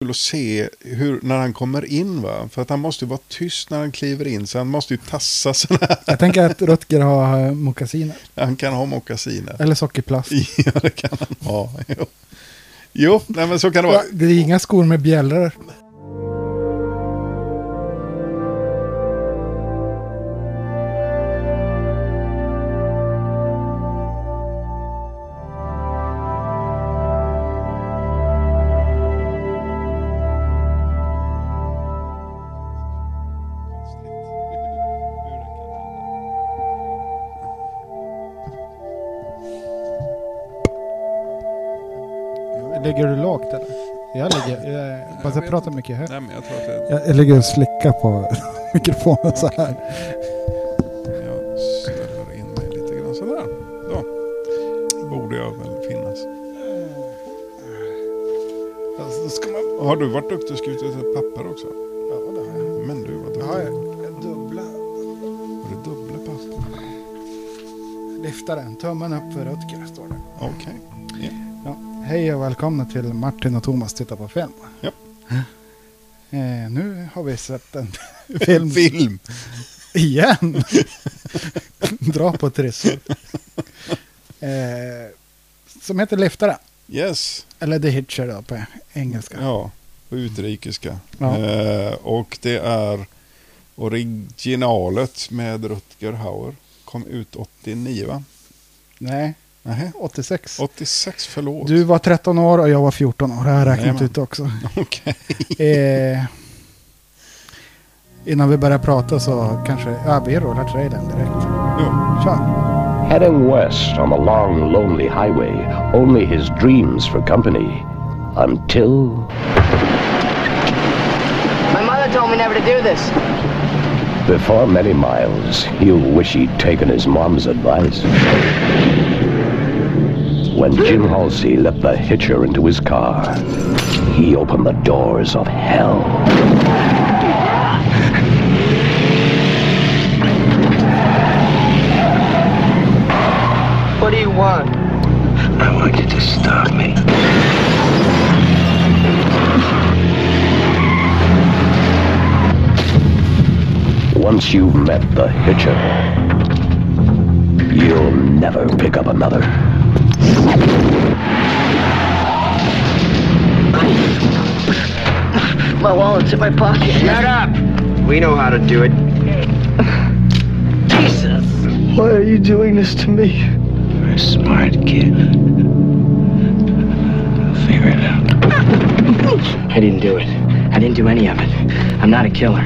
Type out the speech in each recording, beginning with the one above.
kul att se hur, när han kommer in. Va? För att han måste ju vara tyst när han kliver in. Så han måste ju tassa sådana här. Jag tänker att Rutger har eh, mockasiner. Han kan ha mockasiner. Eller sockerplast. Ja, det kan han ha. Jo, jo nej, men så kan det vara. det är inga skor med bjällror. Pratar mycket högt. Nej, men jag tror att det, Jag, jag ligger och slickar på mikrofonen så här. jag ställer in mig lite grann sådär. Då borde jag väl finnas. Alltså, man... Har du varit duktig och skrivit ut ett papper också? Ja, det har jag. Men du, vad duktig. har jag dubbla Var det dubbla papper? liftaren. Tummen upp för Rutger står det. Okej. Ja. Ja. Hej och välkomna till Martin och Thomas tittar på film. Ja. Eh, nu har vi sett en film Film. igen. Dra på trissor. Eh, som heter Liftaren. Yes. Eller The Hitcher då på engelska. Ja, på utrikiska. Ja. Eh, och det är originalet med Rutger Hauer. Kom ut 89 va? Nej, Nähä. 86. 86, förlåt. Du var 13 år och jag var 14 år. Det har jag räknat Jajamän. ut också. Okej. Eh, innan vi börjar prata så kanske... Ja, vi rullar trailern direkt. Ja. Kör. Heading west on the long, lonely highway, only his dreams for company. Until My mother told me never to do this. before many miles, he'll wish he'd taken his mom's advice. When Jim Halsey let the hitcher into his car, he opened the doors of hell. What do you want? I want you to stop me. Once you've met the hitcher, you'll never pick up another. My wallet's in my pocket. Shut up! We know how to do it. Jesus! Why are you doing this to me? You're a smart kid. Figure it out. I didn't do it. I didn't do any of it. I'm not a killer.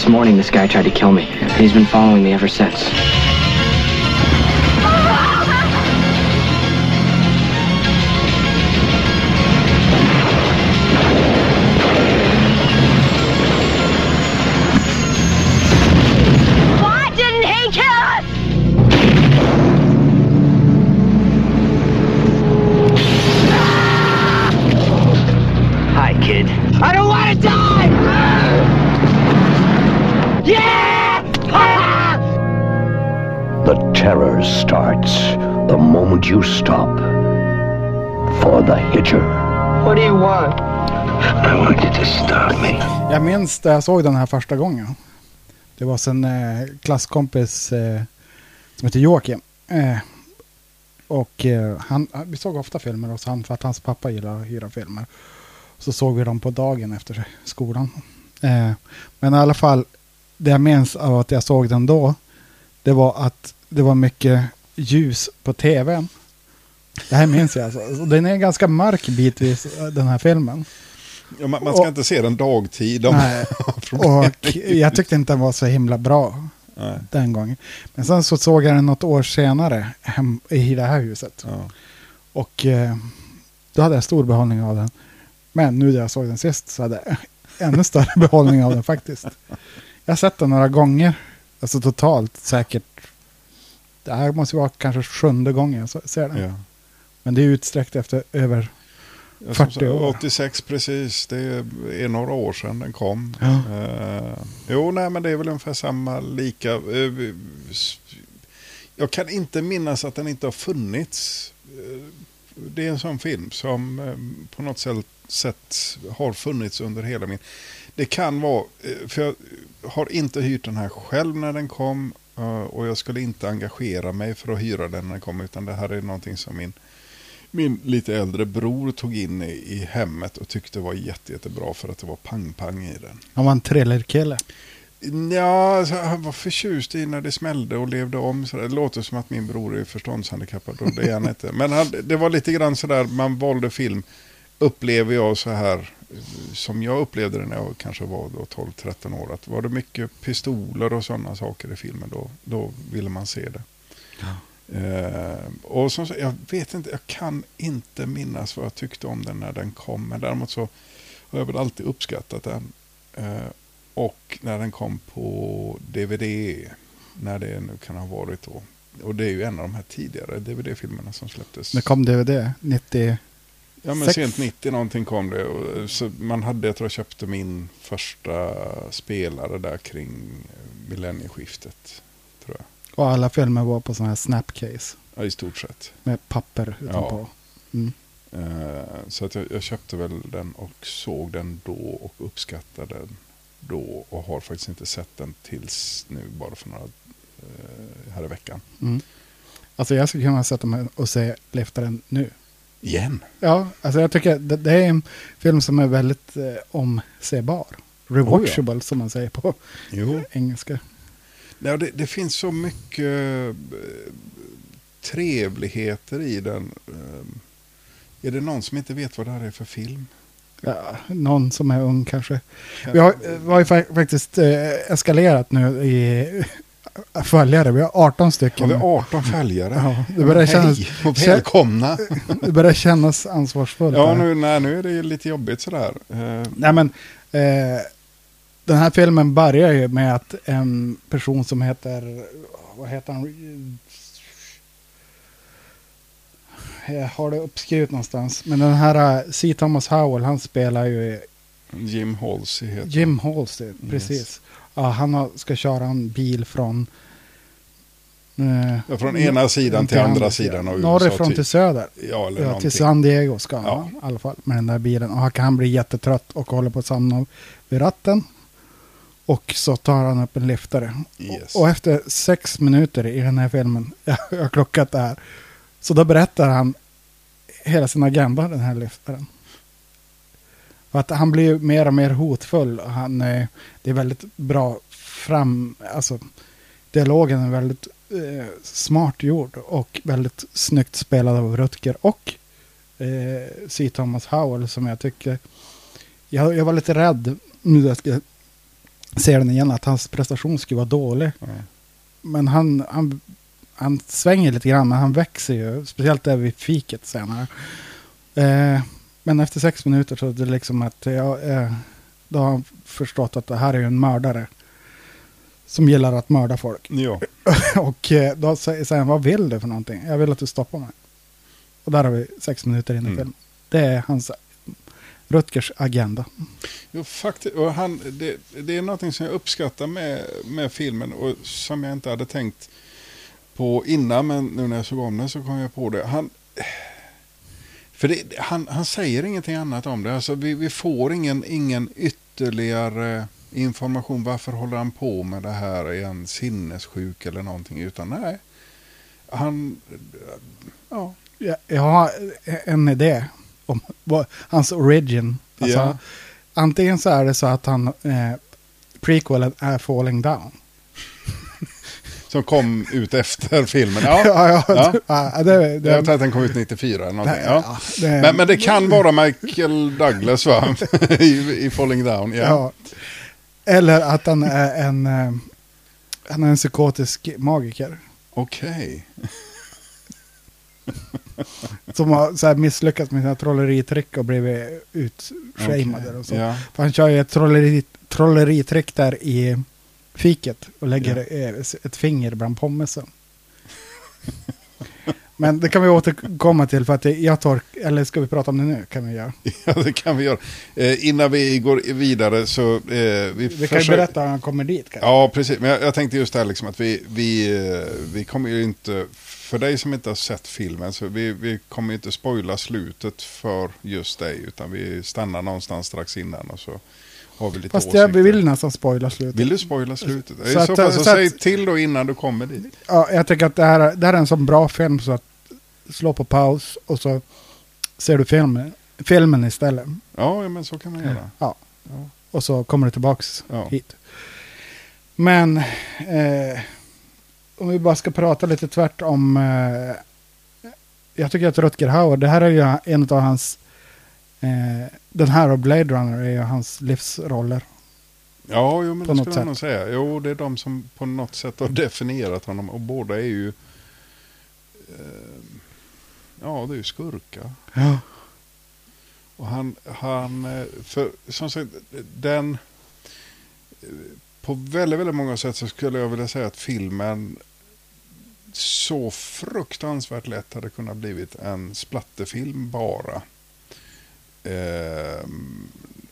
This morning, this guy tried to kill me, he's been following me ever since. Jag minns när jag såg den här första gången. Det var en eh, klasskompis eh, som heter Joakim. Eh, och eh, han, vi såg ofta filmer hos han för att hans pappa gillar att hyra filmer. Så såg vi dem på dagen efter skolan. Eh, men i alla fall, det jag minns av att jag såg den då, det var att det var mycket ljus på tvn. Det här minns jag alltså. Den är ganska mörk bitvis, den här filmen. Ja, man, man ska Och- inte se den dagtid. om- Nej, och jag tyckte inte den var så himla bra Nej. den gången. Men sen så såg jag den något år senare hem, i det här huset. Ja. Och eh, då hade jag stor behållning av den. Men nu när jag såg den sist så hade jag ännu större behållning av den faktiskt. Jag har sett den några gånger. Alltså totalt säkert. Det här måste vara kanske sjunde gången jag ser den. Ja. Men det är utsträckt efter över 40 sagt, år. 86 precis, det är några år sedan den kom. Ja. Eh, jo, nej men det är väl ungefär samma lika. eh, jag kan inte minnas att den inte har funnits. Eh, det är en sån film som på något sätt, har funnits under hela min... Det kan vara, för jag har inte hyrt den här själv när den kom och jag skulle inte engagera mig för att hyra den när den kom utan det här är någonting som min min lite äldre bror tog in i, i hemmet och tyckte var jätte, jättebra för att det var pang-pang i den. Han var en thrillerkille. Ja, alltså, han var förtjust i när det smällde och levde om. Så det låter som att min bror är förståndshandikappad och det är han inte. Men han, det var lite grann sådär, man valde film, upplever jag så här, som jag upplevde det när jag kanske var då 12-13 år. Att var det mycket pistoler och sådana saker i filmen, då, då ville man se det. Eh, och som, jag vet inte, jag kan inte minnas vad jag tyckte om den när den kom. Men däremot så har jag väl alltid uppskattat den. Eh, och när den kom på DVD, när det nu kan ha varit då. Och det är ju en av de här tidigare DVD-filmerna som släpptes. Det kom DVD 90. Ja, men sex- sent 90 någonting kom det. Och, så man hade, jag tror jag köpte min första spelare där kring eh, millennieskiftet. Och alla filmer var på sådana här snapcase. Ja, i stort sett. Med papper utanpå. Mm. Eh, så att jag, jag köpte väl den och såg den då och uppskattade den då. Och har faktiskt inte sett den tills nu, bara för några eh, här i veckan. Mm. Alltså jag skulle kunna sätta mig och se Liftaren nu. Igen? Ja, alltså jag tycker det, det är en film som är väldigt eh, omsebar. Rewatchable som man säger på Jo. engelska. Ja, det, det finns så mycket eh, trevligheter i den. Eh, är det någon som inte vet vad det här är för film? Ja, någon som är ung kanske. Vi har, eh, vi har ju fa- faktiskt eskalerat nu i följare. Vi har 18 Har stycken. vi 18 följare? Ja, det börjar kännas- Hej och välkomna! Det börjar kännas ansvarsfullt. ja, nu, nej, nu är det lite jobbigt sådär. Nej men, eh, den här filmen börjar ju med att en person som heter, vad heter han? Jag har det uppskrivet någonstans. Men den här eh, C. Thomas Howell, han spelar ju Jim Halsey heter Jim Halsey, precis. Ja, han har, ska köra en bil från... eh, Ja, från ena sidan till andra sidan av USA, Norrifrån typ. till söder. Ja, eller Ja, någonting. till San Diego ska han Ja. i alla fall med den där bilen. Och han kan bli jättetrött och håller på att samla vid ratten. Och så tar han upp en liftare. Yes. Och, och efter sex minuter i den här filmen, jag har klockat det här, så då berättar han hela sin agenda, den här liftaren. Och att han blir mer och mer hotfull. Och Han, eh, det är väldigt bra fram, alltså dialogen är väldigt eh, smart gjord och väldigt snyggt spelad av Rutger och eh, C. Thomas Howell som jag tycker, jag, jag var lite rädd nu när jag ska se den igen att hans prestation skulle vara dålig. Ja. Men han, han, han svänger lite grann, men han växer ju. Speciellt där vid fiket senare. Eh, men efter sex minuter så är det liksom att jag, eh, då har han förstått att det här är ju en mördare. Som gillar att mörda folk. Ja. Och eh, då säger säger han, vad vill du för någonting? Jag vill att du stoppar mig. Och där har vi sex minuter in i Mm. filmen. Det är hans Rutgers agenda. Jo, faktiskt, och han, det, det är någonting som jag uppskattar med, med filmen och som jag inte hade tänkt på innan, men nu när jag såg om den så kom jag på det. Han, för det, han, han säger ingenting annat om det. Alltså, vi, vi får ingen, ingen ytterligare information. Varför håller han på med det här? Är han sinnessjuk eller någonting? Utan nej, han... Ja, Jag, jag har en idé om vad, hans origin. Alltså, Ja. Antingen så är det så att han eh, prequelen är falling down. som kom ut efter filmen. Ja, ja, ja, Ja. det, det, jag tror att den kom ut 94 eller någonting. Nej, Ja. det- Men, men det kan vara Michael Douglas va? I, I Falling Down. Ja. ja. Eller att han är en, eh, han är en psykotisk magiker. Okej. Som har så här misslyckats med sina trolleritrick och blivit utshameade Okej, och så. ja. För han kör ju ett trolleri, trolleritrick där i fiket och lägger eh, ett finger bland pommesen. Men det kan vi återkomma till för att jag tar, eller ska vi prata om det nu? Kan vi göra. Ja, det kan vi göra. Eh, innan vi går vidare så... Eh, vi Vi kan ju försöker- berätta hur han kommer dit. Kan Ja, precis. Men jag, jag tänkte just det här liksom att vi, vi, eh, vi kommer ju inte... För dig som inte har sett filmen så vi, vi kommer inte spoila slutet för just dig. Utan vi stannar någonstans strax innan och så har vi lite Fast jag åsikter. vill nästan spoila slutet. Vill du spoila slutet? I Så så, att- fall så, så att- säg till då innan du kommer dit. Ja, jag tycker att det här, det här är en sån bra film så att slå på paus och så ser du filmen, filmen istället. Ja, ja, men så kan man göra. Ja. Och så kommer du tillbaks Ja. hit. Men eh, om vi bara ska prata lite tvärt om. Eh, jag tycker att Rutger Hauer, det här är ju en av hans. Eh, den här och Blade Runner är ju hans livsroller. Ja, jo, men På det skulle sätt. nog säga. Jo, det är de som på något sätt har definierat honom. Och båda är ju... Eh, ja, det är ju skurkar. Ja. Och han, han eh, för som sagt, den... eh, På väldigt, väldigt många sätt så skulle jag vilja säga att filmen så fruktansvärt lätt hade kunnat blivit en splatterfilm bara. Eh,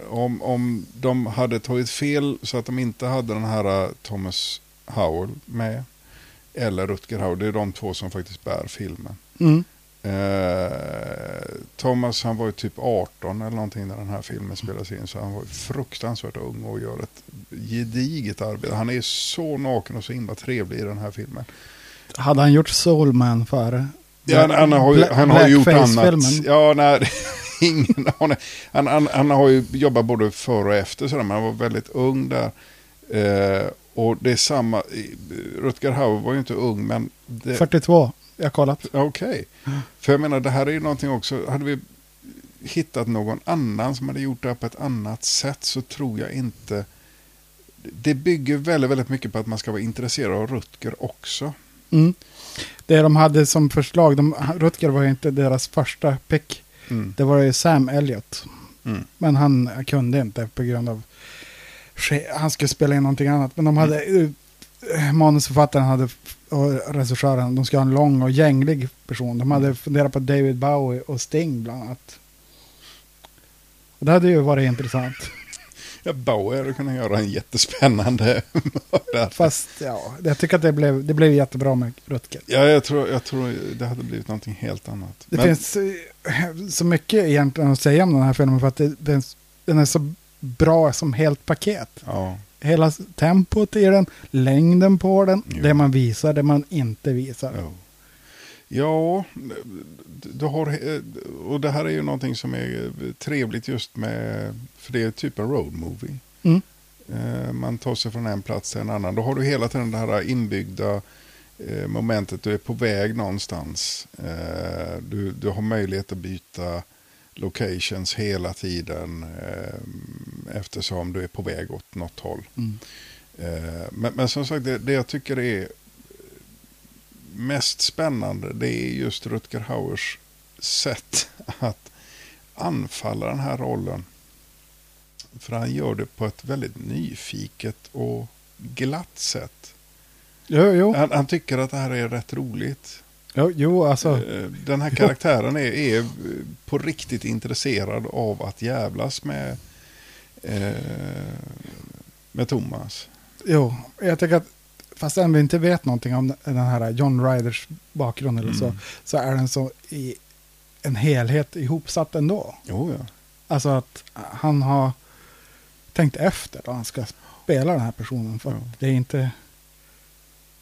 om, om de hade tagit fel så att de inte hade den här eh, Thomas Howell med. Eller Rutger Hauer, det är de två som faktiskt bär filmen. Mm. Eh, Thomas han var ju typ 18 eller någonting när den här filmen spelades in. Så han var fruktansvärt ung och gör ett gediget arbete. Han är så naken och så himla trevlig i den här filmen. Hade han gjort Soulman före? Ja, han, han har ju, han har ju gjort annat. Ja, nej, ingen aning. Han, han, han har ju jobbat både före och efter sådär, men han var väldigt ung där. Eh, och det är samma, Rutger Hauer var ju inte ung, men... Det, 42, jag har kollat. Okej. För jag menar, det här är ju någonting också. Hade vi hittat någon annan som hade gjort det här på ett annat sätt så tror jag inte... Det bygger väldigt, väldigt mycket på att man ska vara intresserad av Rutger också. Mm. Det de hade som förslag, de, Rutger var ju inte deras första pick. Mm. Det var ju Sam Elliott. Mm. Men han kunde inte på grund av... Han skulle spela in någonting annat. Men de hade... eh, Manusförfattaren hade, och regissören, de ska ha en lång och gänglig person. De hade funderat på David Bowie och Sting bland annat. Och det hade ju varit intressant. Ja, Bauer hade kunnat göra en jättespännande mördare. Fast ja, jag tycker att det blev, det blev jättebra med Rutger. Ja, jag tror, jag tror det hade blivit någonting helt annat. Det Men- finns eh, så mycket egentligen att säga om den här filmen för att det, den, den är så bra som helt paket. Ja, Hela tempot i den, längden på den, Jo. det man visar, det man inte visar. ja. Ja, du har, och det här är ju någonting som är trevligt just med, för det är typ en road movie. Mm. Eh, Man tar sig från en plats till en annan. Då har du hela tiden det här inbyggda eh, momentet. Du är på väg någonstans. Eh, Du, du har möjlighet att byta locations hela tiden eftersom du är på väg åt något håll. Mm. Men, men som sagt, det, det jag tycker är mest spännande det är just Rutger Hauers sätt att anfalla den här rollen. För han gör det på ett väldigt nyfiket och glatt sätt. Jo, jo, Han, han tycker att det här är rätt roligt. jo, jo alltså. Eh, Den här karaktären är, är på riktigt intresserad av att jävlas med, eh, med Thomas. Jo, jag tycker att fast vi inte vet någonting om den här John Ryders bakgrund eller så, Mm. så är den så i en helhet ihopsatt ändå. Jo, ja. Alltså att han har tänkt efter då han ska spela den här personen. För Ja. det är inte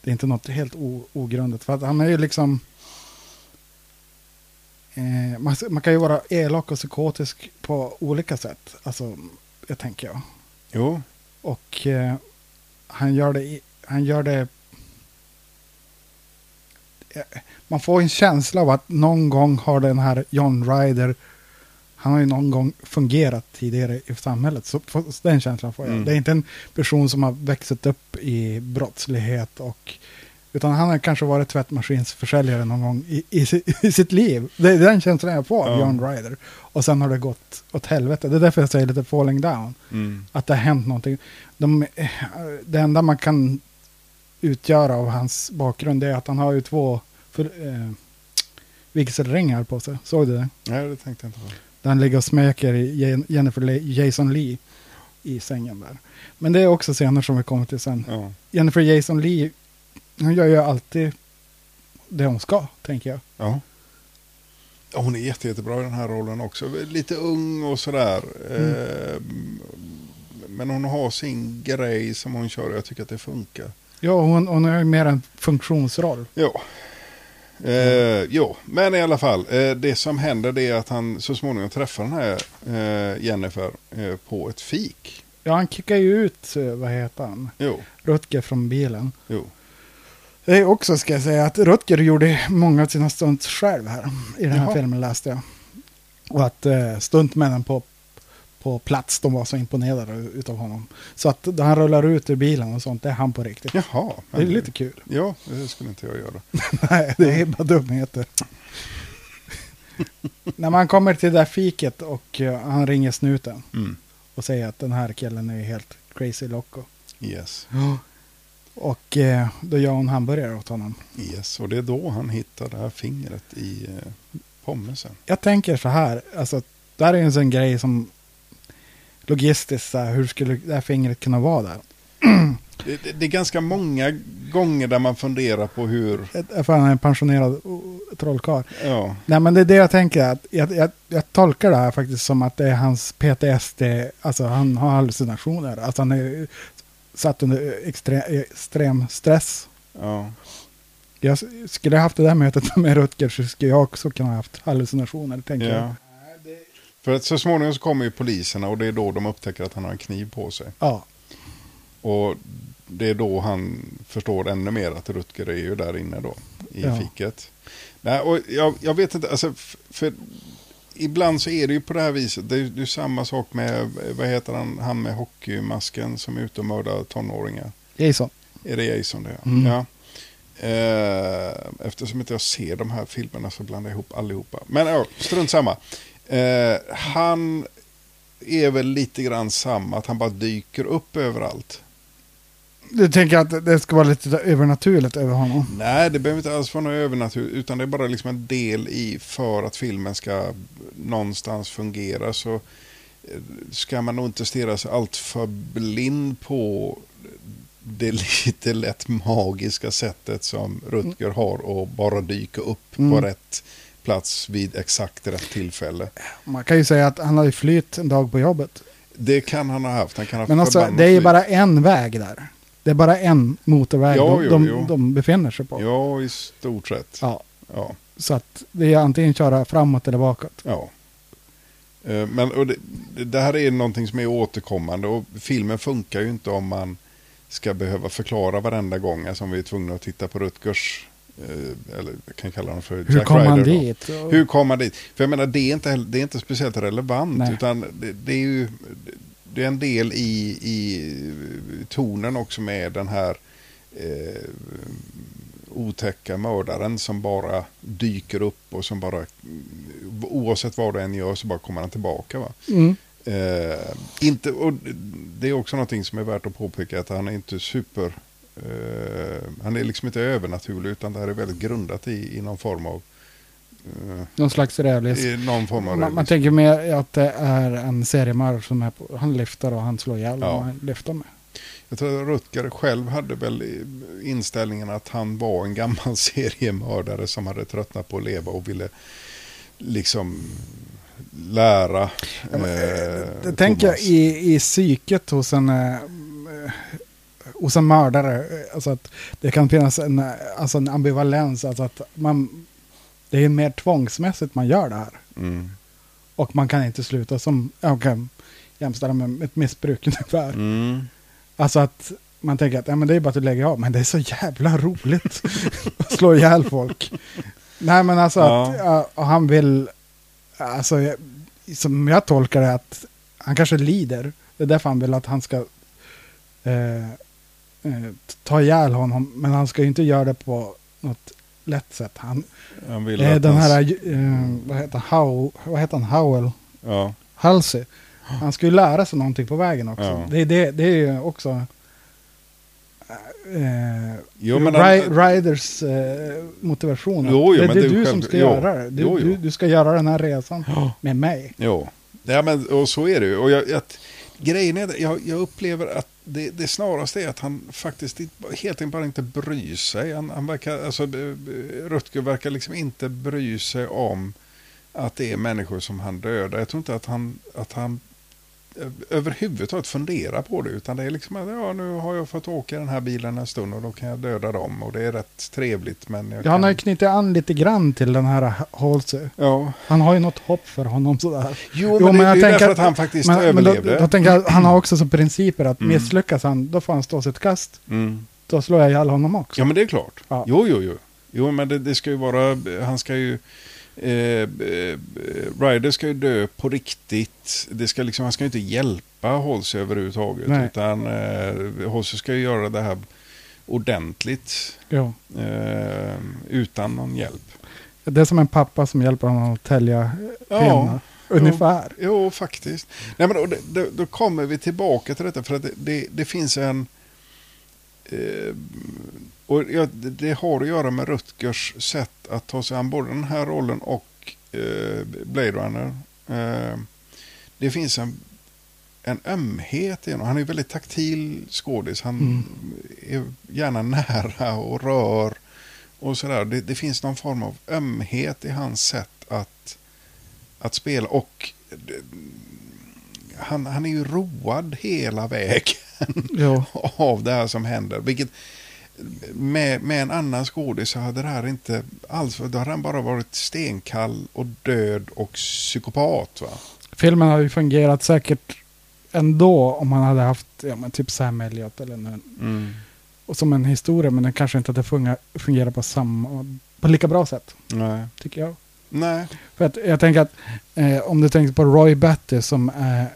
det är inte något helt o, ogrundat. För att han är ju liksom eh, man, man kan ju vara elak och psykotisk på olika sätt. Alltså, jag tänker jag. Jo, Och eh, han gör det, i- han gör det man får en känsla av att någon gång har den här John Ryder, han har ju någon gång fungerat tidigare i samhället. Så den känslan får jag. Mm. Det är inte en person som har växt upp i brottslighet och utan han har kanske varit tvättmaskinsförsäljare någon gång i, i, i sitt liv. Det är den känslan jag får av Ja. John Ryder. Och sen har det gått åt helvete. Det är därför jag säger lite falling down mm. att det har hänt någonting. De, eh, det enda man kan utgöra av hans bakgrund är att han har ju två för, eh, vigselringar på sig. Såg du det? Nej, det tänkte jag inte på. Där han ligger och smeker i Jennifer Le- Jason Lee i sängen där. Men det är också scener som vi kommer till sen. Ja. Jennifer Jason Lee, hon gör ju alltid det hon ska, tänker jag. Ja. Hon är jätte, jättebra i den här rollen också. Lite ung och sådär. Eh, men hon har sin grej som hon kör och jag tycker att det funkar. Ja, hon, hon är ju mer en funktionsroll. Ja. Eh, jo, men i alla fall. Eh, det som händer det är att han så småningom träffar den här eh, Jennifer eh, på ett fik. Ja, han kickar ju ut, eh, vad heter han, Jo, Rutger från bilen. jo. Det är också, ska jag säga, att Rutger gjorde många av sina stunts själv här. I den här Jaha. filmen läste jag. Och att eh, stuntmännen på, på plats, de var så imponerade utav honom. Så att han rullar ut ur bilen och sånt, det är han på riktigt. Jaha. Det är lite kul. Ja, det skulle inte jag göra. Nej, det är bara dumheter. När man kommer till det där fiket och eh, han ringer snuten Mm. och säger att den här killen är helt crazy loco. Yes. Och eh, då gör hon hamburgare åt honom. yes. Och det är då han hittar det här fingret i eh, pommesen. Jag tänker så här, alltså, det här är en sån grej som logistiskt, så här, hur skulle det här fingret kunna vara där? Det, det, det är ganska många gånger där man funderar på hur... För han är en pensionerad trollkarl. Ja, Nej men det är det jag tänker, att jag, jag, jag tolkar det här faktiskt som att det är hans PTSD, alltså han har hallucinationer, alltså han är satt under extrem, extrem stress. ja. Jag skulle jag haft det där mötet med Rutger så skulle jag också kunna ha haft hallucinationer, tänker jag. För att så småningom så kommer ju poliserna och det är då de upptäcker att han har en kniv på sig. Ja, Och det är då han förstår ännu mer att Rutger är ju där inne då i Ja. fiket. Nej, och jag, jag vet inte, alltså, för ibland så är det ju på det här viset. Det är ju samma sak med, vad heter han, han med hockeymasken som är ute och mördar tonåringar. Jason. Är det Jason det? Mm. Ja. Eh, eftersom inte jag ser de här filmerna så blandar jag ihop allihopa. Men ja, strunt samma. Eh, han är väl lite grann samma, att han bara dyker upp överallt. Du tänker att det ska vara lite övernaturligt över honom? Nej, det behöver inte alls vara något övernaturligt, utan det är bara liksom en del i för att filmen ska någonstans fungera. Så eh, ska man nog inte stirra sig allt för blind på det lite lätt magiska sättet som Rutger har att bara dyka upp på Mm. rätt plats vid exakt rätt tillfälle. Man kan ju säga att han har ju flytt en dag på jobbet. Det kan han ha haft. Han kan ha Men alltså, det är ju bara en väg där. Det är bara en motorväg Ja, de, jo, de, jo. de befinner sig på. Ja, i stort sett. Ja, Ja. så att det är antingen köra framåt eller bakåt. Ja. Eh, Men och det, det här är någonting som är återkommande och filmen funkar ju inte om man ska behöva förklara varenda gång. Alltså om vi är tvungna att titta på Rutgers, eller jag kan kalla honom för Hur Jack kom han Ryder då. dit? Hur kom han dit? För jag menar det är inte, det är inte speciellt relevant Nej. utan det, det är ju det är en del i, i tonen också med den här eh, otäcka mördaren som bara dyker upp och som bara oavsett vad du än gör så bara kommer han tillbaka. Va? Mm. Eh, inte, och det är också någonting som är värt att påpeka att han är inte super eh, han är liksom inte övernaturlig utan det här är väldigt grundat i, i någon form av eh, Någon slags realism. i någon form av Man, man tänker mer att det är en seriemördare som är på, han lyfter och han slår ihjäl Ja. och han lyfter med. Jag tror att Rutger själv hade väl inställningen att han var en gammal seriemördare som hade tröttnat på att leva och ville liksom lära. Ja, men, eh, Jag tänker Thomas. i, i psyket hos en, eh, eh, hos en mördare. Alltså att det kan finnas en, alltså en ambivalens. Alltså att man, det är mer tvångsmässigt man gör det här. Mm. Och man kan inte sluta som, jag kan jämställa med ett missbruk ungefär. Mm. Alltså att man tänker att ja, men det är bara att du lägger av, men det är så jävla roligt att slå ihjäl folk. Nej men alltså Ja. att och han vill, alltså som jag tolkar det att han kanske lider. Det är därför han vill att han ska eh, eh, ta ihjäl honom, men han ska ju inte göra det på något lätt sätt. Han, Han vill eh, den här, eh, vad heter How, vad heter han, Howell? Ja, Halsey. Han ska ju lära sig någonting på vägen också. Ja. Det, är det, det är ju också... eh, Jo, men Ri- Riders eh, motivation. Jo, jo, det, det är du ju som själv- ska jo. göra det. Du. Du, du ska göra den här resan med mig. Jo, ja, men, och så är det ju. Och jag, jag, grejen är, jag, jag upplever att det, det snarast är att han faktiskt helt enkelt bara inte bryr sig. Han, han verkar, alltså, Rutger verkar liksom inte bry sig om att det är människor som han dödar. Jag tror inte att han, att han överhuvudtaget funderar på det. Utan det är liksom att ja, nu har jag fått åka den här bilen en stund och då kan jag döda dem. Och det är rätt trevligt. Men jag Ja, han kan... har ju knutit an lite grann till den här Halsey. Ja, Han har ju något hopp för honom sådär. jo, men det, det är tänker därför att han faktiskt men, men överlevde. då, då tänker jag han har också som principer att Mm. misslyckas han, då får han stå sitt kast. Mm. Då slår jag ihjäl honom också. Ja, men det är klart. Ja. Jo, jo, jo. Jo, men det, det ska ju vara, han ska ju, eh, eh, Ryder ska ju dö på riktigt. Det ska liksom, han ska ju inte hjälpa Halsey överhuvudtaget. Nej. Utan eh, Halsey ska ju göra det här ordentligt. Ja. Eh, utan någon hjälp. Det är som en pappa som hjälper honom att tälja Ja. pinnar. Ungefär. Jo, faktiskt. Nej, men, det, det, då kommer vi tillbaka till detta. För att det, det, det finns en... Eh, och ja, det, det har att göra med Rutgers sätt att ta sig an både den här rollen och eh, Blade Runner. Eh, det finns en, en ömhet i honom. Han är väldigt taktil skådis. Han Mm. är gärna nära och rör och sådär. Det, det finns någon form av ömhet i hans sätt att, att spela. Och det, han, han är ju road hela vägen Jo. av det här som händer. Vilket med, med en annan skådis så hade det här inte alls, då hade han bara varit stenkall och död och psykopat. Va? Filmen hade ju fungerat säkert ändå om man hade haft ja, men typ Sam Elliot eller någon, och som en historia. Men den kanske inte hade fungerat på samma, på lika bra sätt. Nej. Tycker jag. Nej. För att jag tänker att eh, om du tänker på Roy Batty som är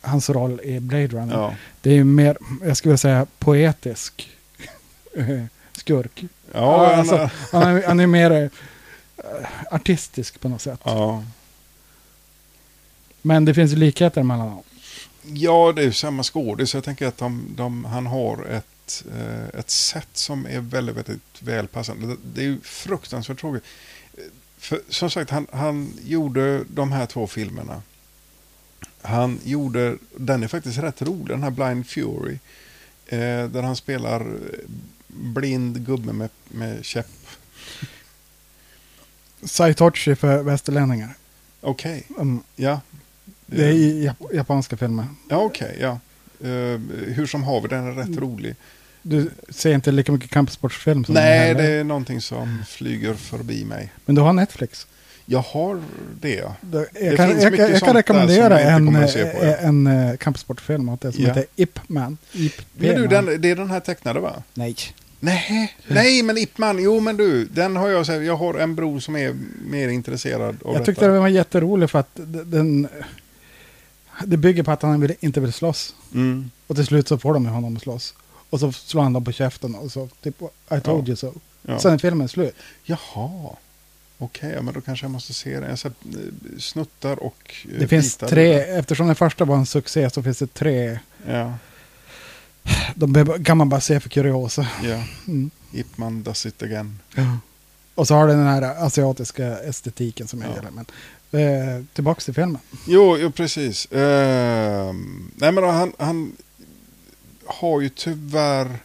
hans roll i Blade Runner. Ja. Det är ju mer, jag skulle vilja säga poetisk eh, skurk. Ja, han- alltså, han, är, han är mer eh, artistisk på något sätt. ja. Men det finns likheter mellan dem. Ja, det är samma skådis. Jag tänker att de, de, han har ett, eh, ett sätt som är väldigt, väldigt välpassande. Det, är ju fruktansvärt tråkigt. För, som sagt, han, han gjorde de här två filmerna. Han gjorde, den är faktiskt rätt rolig, den här Blind Fury. Eh, där han spelar blind gubbe med, med käpp. Saitochi för västerlänningar. Okej, Mm, ja. det är i jap- japanska filmer. Ja, okej, ja. Eh, hur som haver, den är rätt rolig. Du ser inte lika mycket kampsportsfilm som Nej, det är någonting som flyger förbi mig. Men du har Netflix. Jag har det. Det, jag, Det kan, finns jag, mycket jag, jag kan rekommendera en, på, ja. eh, en, en kampsportfilm åt det som Ja. heter Ip Man. Ip Men du, den, det är den här tecknade va? Nej. Nej, nej men Ip Man, jo men du, den har jag. Jag har en bror som är mer intresserad av Jag detta. tyckte den var jätterolig för att den... Det bygger på att han inte vill slåss. Mm. Och till slut så får de honom att slåss. Och så slår han dem på käften och så typ I told Ja. you so. Ja. Sen är filmen slut. Jaha. Okej, ja, men då kanske jag måste se den. Jag sett eh, snuttar och eh, Det finns bitar. tre, eftersom den första var en succé så finns det tre. Ja, De kan man bara se för kuriosa. ja. Mm. Ip Man does it again. Och så har den den här asiatiska estetiken som jag Ja. gillar. Men, eh, tillbaks till filmen. Jo, jo precis. Ehm, nej, men han, han har ju tyvärr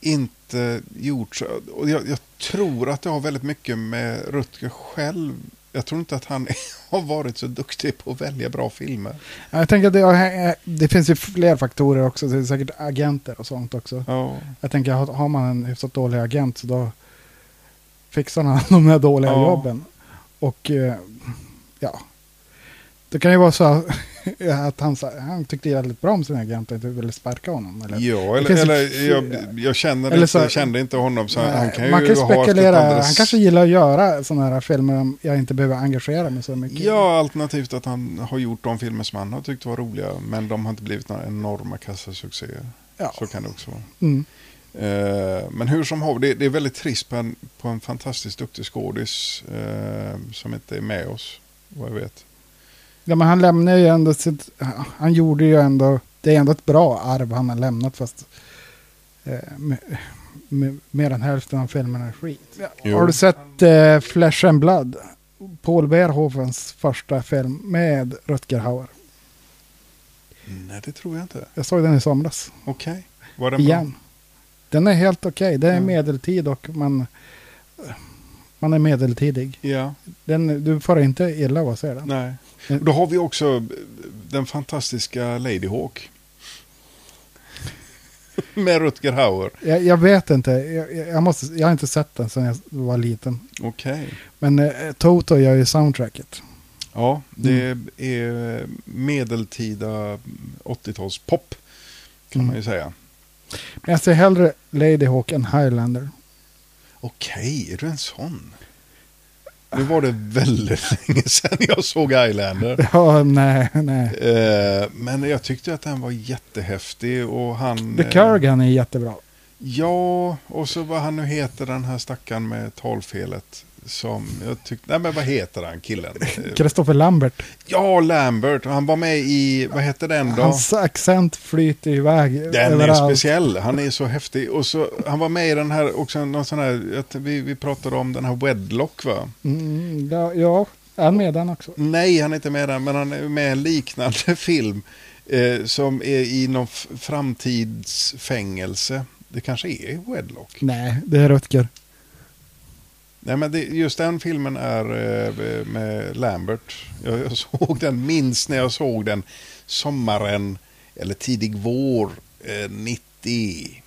inte gjort så. Och jag, jag tror att det har väldigt mycket med Rutger själv. Jag tror inte att han har varit så duktig på att välja bra filmer. Jag tänker att det, det finns ju fler faktorer också. Det är säkert agenter och sånt också. Ja, Jag tänker har har man en hyfsat dålig agent så då fixar han de här dåliga Ja. jobben. Och eh, ja, det kan ju vara så att han, han tyckte jävligt bra om sin agent och inte ville sparka honom. Eller? ja eller, eller jag, jag känner eller inte, så- jag kände inte honom så Nej, han kan ju man kan ju ha spekulera, alldeles- han kanske gillar att göra sådana här filmer om jag inte behöver engagera mig så mycket. Ja, alternativt att han har gjort de filmer som han har tyckt var roliga. Men de har inte blivit några enorma kassasuccéer. Ja. Så kan det också vara. Mm. Eh, men hur som haver, det, det är väldigt trist på en, på en fantastiskt duktig skådis eh, som inte är med oss, vad jag vet. Ja, men han lämnar ju ändå sitt, han gjorde ju ändå, det är ändå ett bra arv han har lämnat fast eh, med, med, mer än hälften av filmerna är skit. Jo. Har du sett eh, Flesh and Blood? Paul Verhoevens första film med Rutger Hauer. Nej, det tror jag inte. Jag såg den i somras. Okej. Var den Igen. Den är helt okej. Det är Mm. medeltid och man, man är medeltidig. Ja. Den, du får inte illa att se den. Nej. Mm. Och Då har vi också den fantastiska Lady Hawk. Med Rutger Hauer. Jag, jag vet inte. Jag, jag, måste, jag har inte sett den sedan jag var liten. Okej. Men eh, Toto gör ju soundtracket. Ja, det Mm. är medeltida 80-talspop. Kan Mm. man ju säga. Men jag ser hellre Lady Hawk än Highlander. Okej, är du en sån? Nu var det väldigt länge sedan jag såg Highlander. Ja, nej, nej. Eh, men jag tyckte att den var jättehäftig och han... The Kurgan är jättebra. Ja, och så vad han nu heter den här stackaren med talfelet. Som jag tyckte, nej men vad heter han killen? Christopher Lambert. ja, Lambert. Han var med i, vad heter den då? Hans accent flyter iväg Den är överallt. speciell, han är så häftig. Och så, han var med i den här, också någon sån här, vi, vi pratade om den här Wedlock va? Mm, ja, ja, är han med den också? Nej, han är inte med där, men han är med i en liknande film. Eh, som är i någon framtidsfängelse. Det kanske är Wedlock. Nej, det är Rutger. Nej, men det, just den filmen är eh, med Lambert. Jag, jag såg den, minst när jag såg den sommaren, eller tidig vår, eh, 90.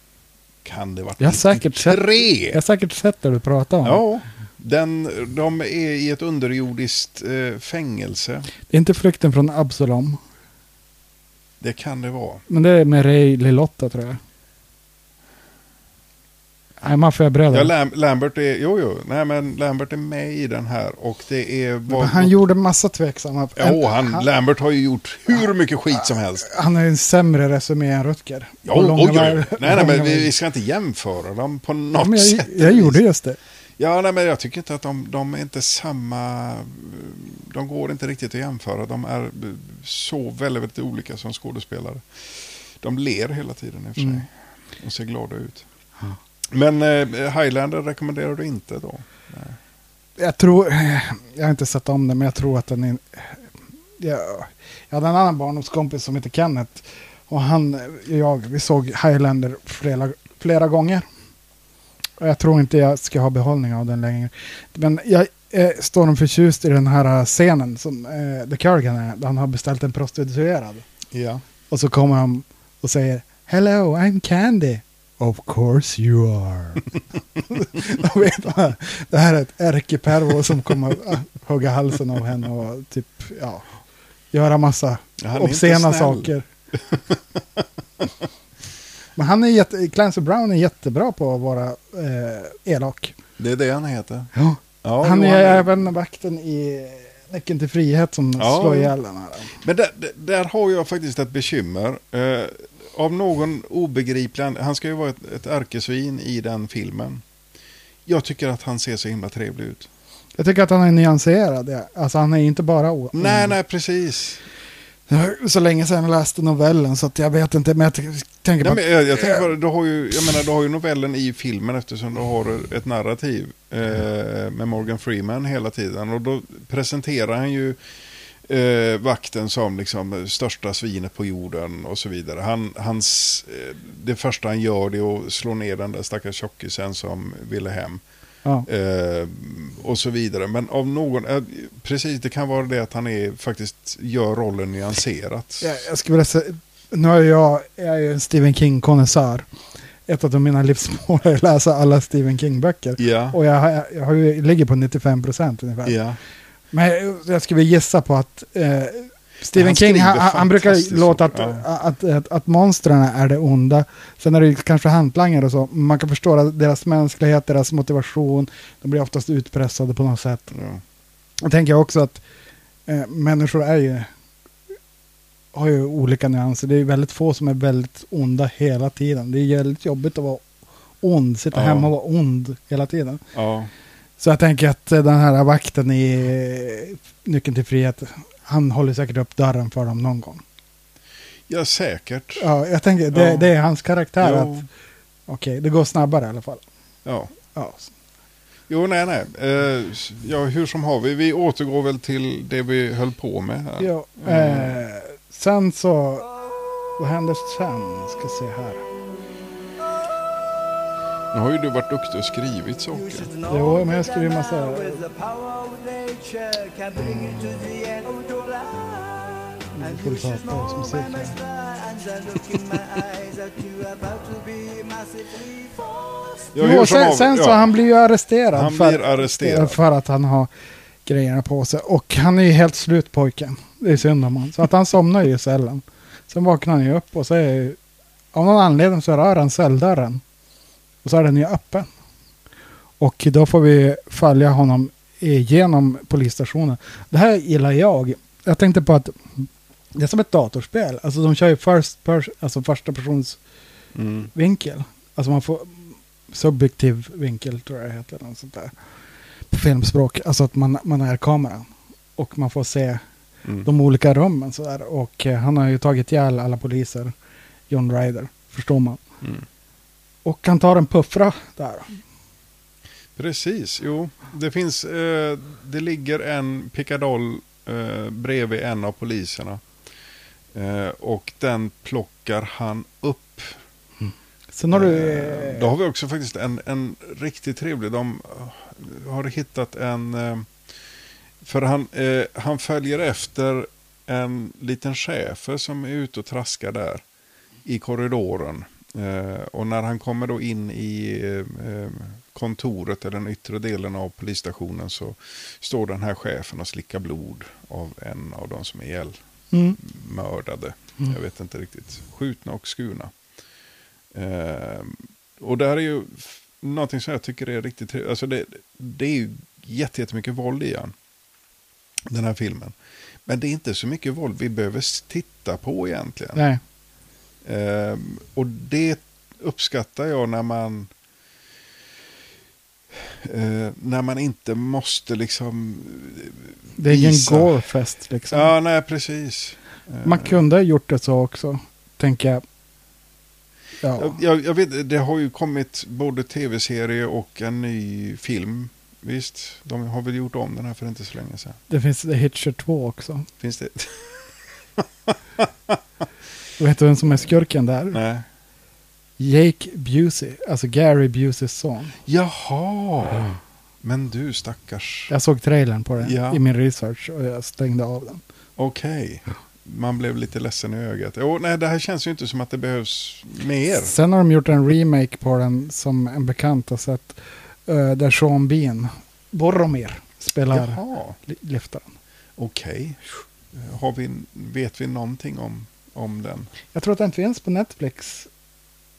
Kan det vara Jag har säkert sett, 93? jag har säkert sett det du pratar om. Ja, den, de är i ett underjordiskt eh, fängelse. Det är inte Flykten från Absalom. Det kan det vara. Men det är med Ray Lilotta tror jag. Nej, Maffiabröder. Ja, Lam, Lambert är, jo, jo, nej men Lambert är med i den här och det är... Men han gjorde massa tveksamma... Jo, han, Lambert har ju gjort hur mycket skit som helst. han ju en sämre resumé än Rutger. Ja, oj, Nej, nej, men vi, vi ska inte jämföra dem på Ja, något sätt. jag, jag gjorde just det. Ja, nej, men jag tycker inte att de, de är inte samma... De går inte riktigt att jämföra. De är så väldigt, väldigt olika som skådespelare. De ler hela tiden i och för sig. Mm. Och ser glada ut. Men eh, Highlander rekommenderar du inte då? Jag tror... Jag har inte sett om den, men jag tror att den är... Jag, jag hade en annan barndomskompis som heter Kenneth. Och han och jag, vi såg Highlander flera, flera gånger. Och jag tror inte jag ska ha behållning av den längre. Men jag eh, står nog förtjust i den här scenen som eh, The Kurgan är. Där han har beställt en prostituerad. Ja. Och så kommer han och säger Hello, I'm Candy. Of course you are. Då vet det här är ett ärkepervo som kommer att hugga halsen av henne och typ, ja, göra massa obscena saker. Men han är jätte, Clancy Brown är jättebra på att vara eh, elak. Det är det han heter. Ja. Ja, han är även vakten i Nyckeln till frihet som Ja. slår ihjäl den här. Men där, där- där har jag faktiskt ett bekymmer. Av någon obegriplig an- Han ska ju vara ett, ett ärkesvin i den filmen. Jag tycker att han ser så himla trevlig ut. Jag tycker att han är nyanserad. Alltså han är inte bara o- Nej, nej, precis. Så länge sedan jag läste novellen så att jag vet inte. Men jag t- tänker Nej, på men jag, jag tänker bara, du har ju, jag menar, du har ju novellen i filmen eftersom du har ett narrativ eh, med Morgan Freeman hela tiden. Och då presenterar han ju eh, vakten som liksom största svinet på jorden och så vidare. Han, hans, eh, det första han gör det är att slå ner den där stackars tjockisen som ville hem. ja. Eh, och så vidare. Men av någon, eh, precis det kan vara det att han är, faktiskt gör rollen nyanserat. jag, jag skulle vilja säga, nu är jag, jag är ju en Stephen King-konnässör. Ett av mina livsmål är att läsa alla Stephen King-böcker. Ja, Och jag, har- jag, ju, ligger på 95 procent ungefär. ja. Men jag skulle gissa på att eh, Stephen Han King, han, han, brukar låta att, ja. att, att, att monstren är det onda. Sen är det ju kanske hantlangare och så. Man kan förstå deras mänsklighet, deras motivation. De blir oftast utpressade på något sätt. ja. Jag tänker också att eh, människor är ju, har ju olika nyanser. Det är väldigt få som är väldigt onda hela tiden. Det är väldigt jobbigt att vara ond, sitta Ja. hemma och vara ond hela tiden. ja. Så jag tänker att eh, den här vakten i Nyckeln till frihet, han håller säkert upp dörren för dem någon gång. Ja, säkert. Ja, jag tänker, det, Ja. det är hans karaktär. Jo. Att Okej, det går snabbare i alla fall. Ja. Ja. Jo, nej, nej. Eh, ja, hur som har vi. Vi återgår väl till det vi höll på med här. Ja, eh, sen så... Vad hände sen? Ska se här. Nu har ju du varit duktig och skrivit saker. Jo, men jag skriver massa... Ta pausmusik här. Ja, Jo, sen, sen så ja. han blir ju arresterad. Han för, blir arresterad. För att han har grejerna på sig. Och han är ju helt slut pojken. Det är synd om honom. Så att han somnar ju i cellen. Sen vaknar han ju upp och så är av någon anledning så rör han celldörren. Och så är den ju öppen. Och då får vi följa honom igenom polisstationen. Det här gillar jag. Jag tänkte på att det är som ett datorspel. Alltså de kör ju first pers- alltså första persons Mm. vinkel. Alltså man får subjektiv vinkel tror jag det heter. Något sånt där. På filmspråk. Alltså att man, man är kameran. Och man får se Mm. de olika rummen sådär. Och eh, han har ju tagit ihjäl alla poliser. John Ryder. Förstår man. Mm. Och han tar en puffra där. Precis, jo. Det finns, eh, det ligger en pickadoll eh, bredvid en av poliserna. Eh, och den plockar han upp. Sen har du... Eh, Då har vi också faktiskt en, en riktigt trevlig. De eh, har hittat en... eh, För han, eh, han följer efter en liten chefer som är ute och traskar där i korridoren. Eh, och när han kommer då in i eh, kontoret eller den yttre delen av polisstationen så står den här chefen och slickar blod av en av de som är ihjälmördade. mm, Jag vet inte riktigt. Skjutna och skurna. Eh, och det här är ju någonting som jag tycker är riktigt trevligt. Alltså det, det är ju jätte- jättemycket våld i den. Den här filmen. Men det är inte så mycket våld vi behöver titta på egentligen. nej. Eh, och det uppskattar jag när man eh, när man inte måste liksom Det är ingen gorefest liksom. Ja, nej precis. Eh, Man kunde ha gjort det så också. Tänker jag. Ja. Jag, jag vet, det har ju kommit både tv-serie och en ny film. Visst, de har väl gjort om den här för inte så länge sedan. Det finns The Hitcher 2 också. Finns det? Vet du vem som är skurken där? Nej. Jake Busey. Alltså Gary Buseys son. Jaha. Men du stackars. Jag såg trailern på den Ja. i min research och jag stängde av den. Okej. Man blev lite ledsen i ögat. Oh, nej, det här känns ju inte som att det behövs mer. Sen har de gjort en remake på den som en bekant har sett. eh, där Sean Bean, Boromir, spelar Jaha, li- liftaren. okej. Eh, Har vi, vet vi någonting om, om den? Jag tror att den finns på Netflix.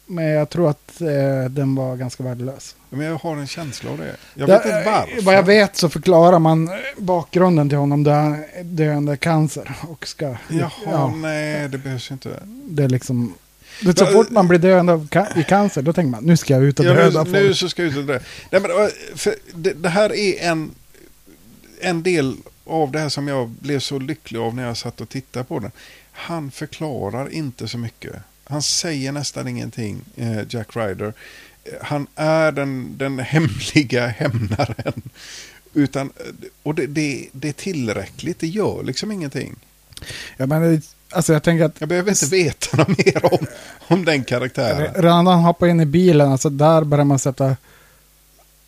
Men jag tror att eh, den var ganska värdelös. Men jag har en känsla av det. Jag Det- vet inte varför. Vad jag vet så förklarar man eh, bakgrunden till honom. Han är döende cancer. Och ska... Jaha, ja, nej, det behövs inte. det är liksom... Det, så fort man blir döende av ca- i cancer, då tänker man nu ska jag ut och Ja, döda nu, nu folk. så ska jag ut och dö. Nej, men, det, det här är en, en del av det här som jag blev så lycklig av när jag satt och tittade på den. Han förklarar inte så mycket. Han säger nästan ingenting, eh, Jack Ryder. Eh, Han är den, den hemliga hämnaren. Utan, eh, och det, det, det är tillräckligt, det gör liksom ingenting. Ja, men, alltså jag tänker att Jag behöver inte veta något mer om, om den karaktären. redan när han hoppar in i bilen, alltså där börjar man sätta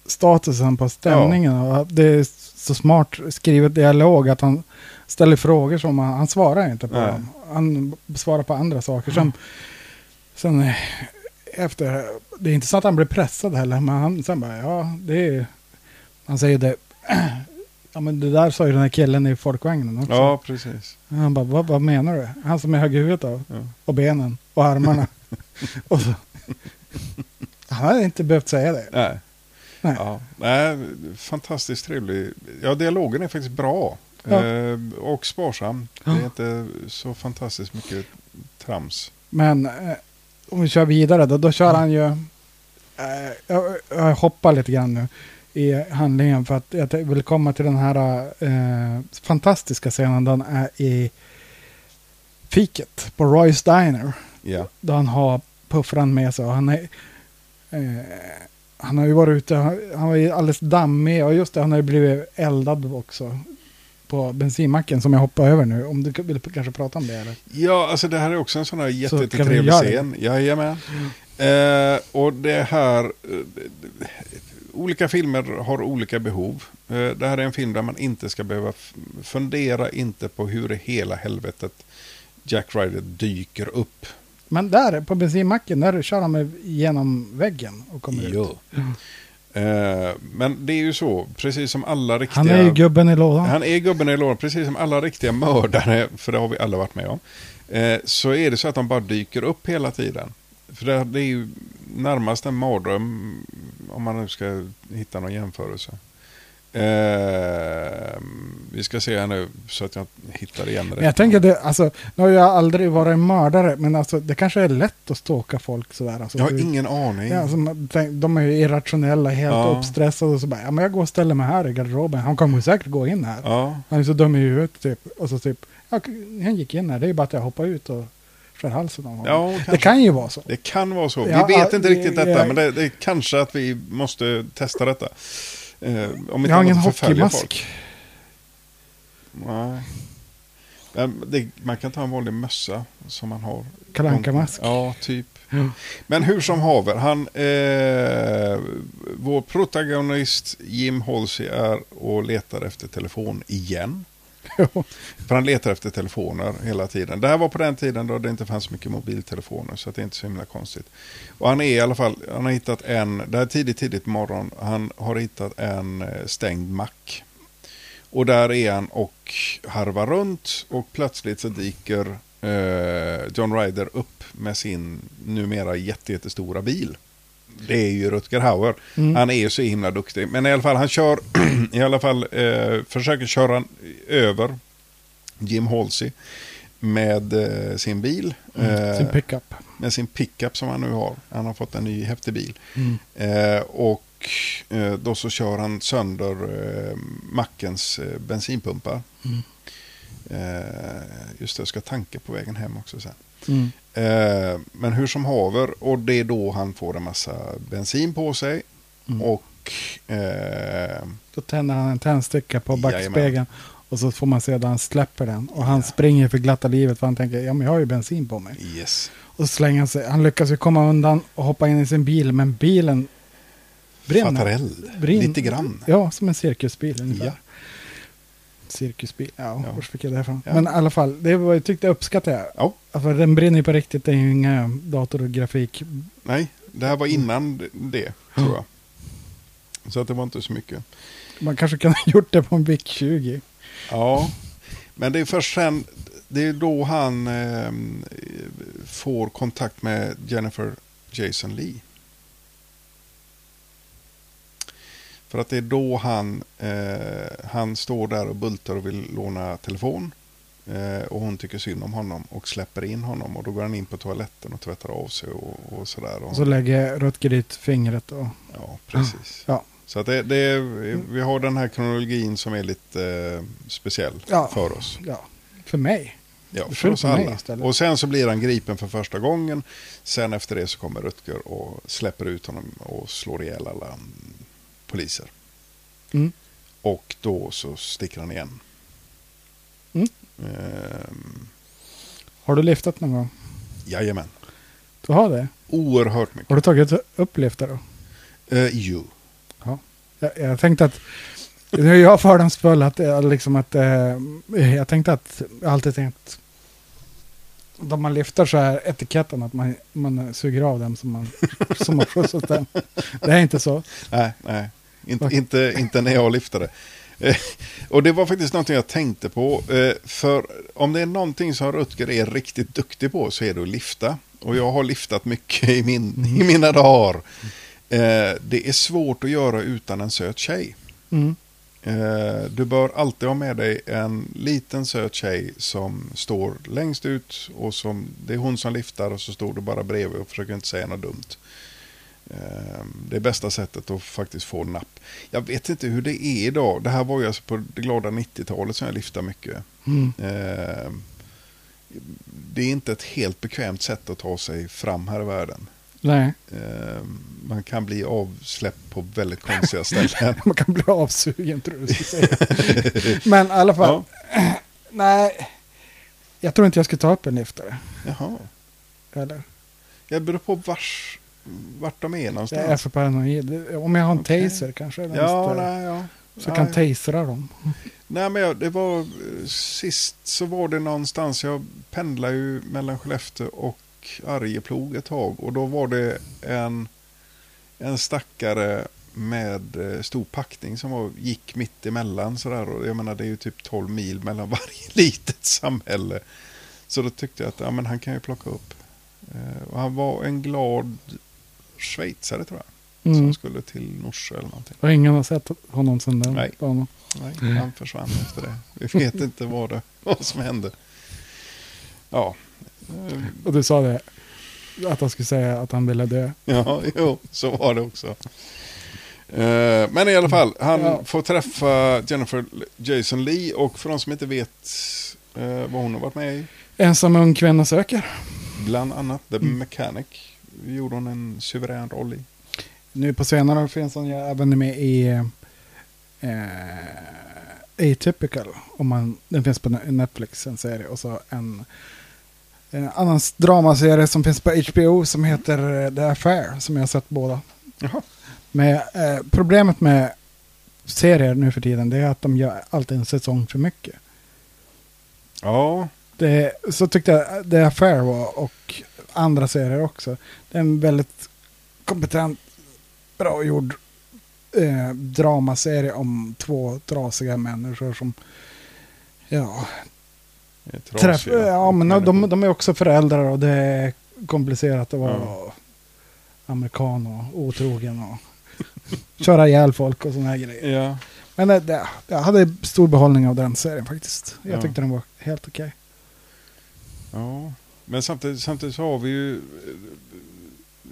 statusen på stämningen. Och det är så smart skrivet dialog att han ställer frågor som han, han svarar inte på. Nej. Dem. Han svarar på andra saker. Sen, sen eh, efter, det är inte så att han blir pressad heller, men han sen bara, ja, det är, han säger det, ja men det där sa ju den här killen i folkvagnen också. Ja, precis. Han bara, vad, vad menar du? Han som är hög i huvudet då? Ja. Och benen och armarna. och så. Han hade inte behövt säga det. Nej. Nej. Ja, nej, fantastiskt trevlig. Ja, dialogen är faktiskt bra. Ja. Eh, och sparsam. Det är inte så fantastiskt mycket trams. Men eh, om vi kör vidare då, då kör han ju... Eh, jag, jag hoppar lite grann nu i handlingen för att jag vill komma till den här eh, fantastiska scenen. Den är i fiket på Royce Diner. Ja. Då han har puffran med sig och han är Eh, han har ju varit ute, han, han var ju alldeles dammig och just det, han har ju blivit eldad också. På bensinmacken som jag hoppar över nu. Om du vill kanske prata om det eller? Ja, alltså det här är också en sån här jättetrevlig det? scen. Jajamän. Eh, och det här... Eh, olika filmer har olika behov. Eh, det här är en film där man inte ska behöva fundera inte på hur i hela helvetet Jack Ryder dyker upp. Men där på bensinmacken, där kör han med genom väggen och kommer ut. Eh, men det är ju så, precis som alla riktiga... Han är ju gubben i lådan. Han är gubben i lådan, precis som alla riktiga mördare, för det har vi alla varit med om. Eh, så är det så att de bara dyker upp hela tiden. För det, det är ju närmast en mardröm, om man nu ska hitta någon jämförelse. Eh, vi ska se här nu, så att jag hittar igen Men jag tänker det, alltså, nu har jag aldrig varit en mördare, men alltså, det kanske är lätt att stalka folk sådär. Alltså, Jag har du- ingen aning. Ja, alltså, de är ju irrationella, helt Ja. uppstressade och så bara, ja men jag går och ställer mig här i garderoben, han kommer säkert gå in här. Ja, Han är så dum i huvudet typ. Och så typ, ja, han gick in här, det är ju bara att jag hoppar ut och skär halsen av honom. ja det kan ju vara så. Det kan vara så. Vi vet inte riktigt detta, men det, det är kanske att vi måste testa detta. Eh, om inte Jag har ingen förfölja folk. hockeymask. Nej. Det, man kan ta en vanlig mössa som man har. Kalle Anka-mask. Ja, typ. Ja. Men hur som haver, han, eh, vår protagonist Jim Halsey är och letar efter telefon igen. För han letar efter telefoner hela tiden. Det här var på den tiden då det inte fanns så mycket mobiltelefoner så att det är inte så himla konstigt. Och han är i alla fall, han har hittat en, det här är tidigt, tidigt på morgon, han har hittat en eh, stängd mack. Och där är han och harvar runt och plötsligt så dyker eh, John Ryder upp med sin numera jätte, jättestora bil. Det är ju Rutger Hauer. Mm. Han är ju så himla duktig. Men i alla fall, han kör, i alla fall, eh, försöker köra över Jim Halsey med eh, sin bil. Eh, Sin pickup. med sin pickup som han nu har. Han har fått en ny häftig bil. Mm. Eh, och eh, då så kör han sönder eh, mackens bensinpumpar. Mm. Just det, jag ska tanka på vägen hem också sen. Mm. Eh, men hur som haver, och det är då han får en massa bensin på sig. Mm. Och eh, Då tänder han en tändsticka på Jajamän. backspegeln. Och så får man se där han släpper den. Och han springer för glatta livet för han tänker, ja men jag har ju bensin på mig. yes. Och slänger han sig. Han lyckas ju komma undan och hoppa in i sin bil. Men bilen brinner. Eld. Brinn- Lite grann. Ja, som en cirkusbil ungefär. Ja. Cirkusbil, ja, Ja. var fick jag det ifrån? Ja. Men i alla fall, det var, jag tyckte jag uppskattade jag. Ja, Alltså, den brinner ju på riktigt, det är ju inga datorgrafik. nej, det här var innan det, tror jag. Så att det var inte så mycket. Man kanske kunde ha gjort det på en VIC 20. Ja, men det är först sen, det är då han eh, får kontakt med Jennifer Jason Lee. För att det är då han, eh, han står där och bultar och vill låna telefon. Eh, och hon tycker synd om honom och släpper in honom. Och då går han in på toaletten och tvättar av sig och, och sådär. Och, så lägger Rutger dit fingret och... ja, precis. Ja. Så att det, det är, vi har den här kronologin som är lite eh, speciell Ja. för oss. Ja, för mig. Ja, för oss alla. Och sen så blir han gripen för första gången. Sen efter det så kommer Rutger och släpper ut honom och slår ihjäl alla poliser. Mm. Och då så sticker han igen. Mm. Ehm, Har du liftat någon gång? jajamän. Du har det? Oerhört mycket. Har du tagit upp liftar då? Eh, jo. Jag, jag tänkte att... Nu är jag fördomsfull att, eh, liksom att eh, jag tänkte att, jag alltid tänkt de man lyfter så är etiketten att man, man suger av dem som man som har skjutsat dem. Det är inte så. Nej, nej. Inte, inte, inte när jag lyftade. Eh, och det var faktiskt någonting jag tänkte på. Eh, för om det är någonting som Rutger är riktigt duktig på så är det att lyfta. Och jag har lyftat mycket i, min, i mina dagar. Eh, det är svårt att göra utan en söt tjej. Mm. Eh, du bör alltid ha med dig en liten söt tjej som står längst ut och som, det är hon som lyfter och så står du bara bredvid och försöker inte säga något dumt. Eh, Det är bästa sättet att faktiskt få napp. Jag vet inte hur det är idag. Det här var ju alltså på det glada 90-talet som jag lyftade mycket. Mm. Eh, Det är inte ett helt bekvämt sätt att ta sig fram här i världen. Nej. Eh, man kan bli avsläppt på väldigt konstiga ställen. Man kan bli avsugen tror jag du säga. Men i alla fall. Nej. Jag tror inte jag ska ta upp en liftare. Jaha. Eller? Jag beror på vars, vart de är Jag är någonstans. för paranoid. Om jag har en Okej. taser kanske. Ja, nej, ja. så nej. kan tasera dem. Nej, men jag, det var eh, sist så var det någonstans. Jag pendlade ju mellan Skellefteå och Arjeplog ett tag. Och då var det en, en stackare med eh, stor packning som var, gick mitt emellan sådär. Och jag menar det är ju typ 12 mil mellan varje litet samhälle. Så då tyckte jag att ja, men han kan ju plocka upp. Eh, och han var en glad schweizare tror jag. Mm. Som skulle till Norsjö eller någonting. Och ingen har sett honom sedan den Nej. dagen. Nej, han försvann efter det. Vi vet inte vad, det, vad som hände. Ja. Och du sa det. Att han skulle säga att han ville dö. Ja, jo, så var det också. Eh, Men i alla fall, han Ja. får träffa Jennifer Jason Lee och för de som inte vet eh, vad hon har varit med i, Ensam ung kvinna söker. bland annat The Mm. Mechanic, gjorde hon en suverän roll i. Nu på senare finns ju även med i eh, Atypical. Om man, den finns på Netflix, en serie. Och så en, en annan dramaserie som finns på HBO som heter eh, The Affair. Som jag har sett båda. Jaha. Men eh, problemet med serier nu för tiden det är att de gör alltid en säsong för mycket. Ja, Det, så tyckte jag The Affair var och andra serier också. Det är en väldigt kompetent, bra gjord eh, dramaserie om två trasiga människor som ja, träff, ja men de, de är också föräldrar och det är komplicerat att vara Ja. amerikan och otrogen och köra ihjäl folk och sådana här grejer. Ja, Men det, det, jag hade stor behållning av den serien faktiskt. Jag Ja. tyckte den var helt okej. ja. Men samtidigt, samtidigt så har vi ju eh,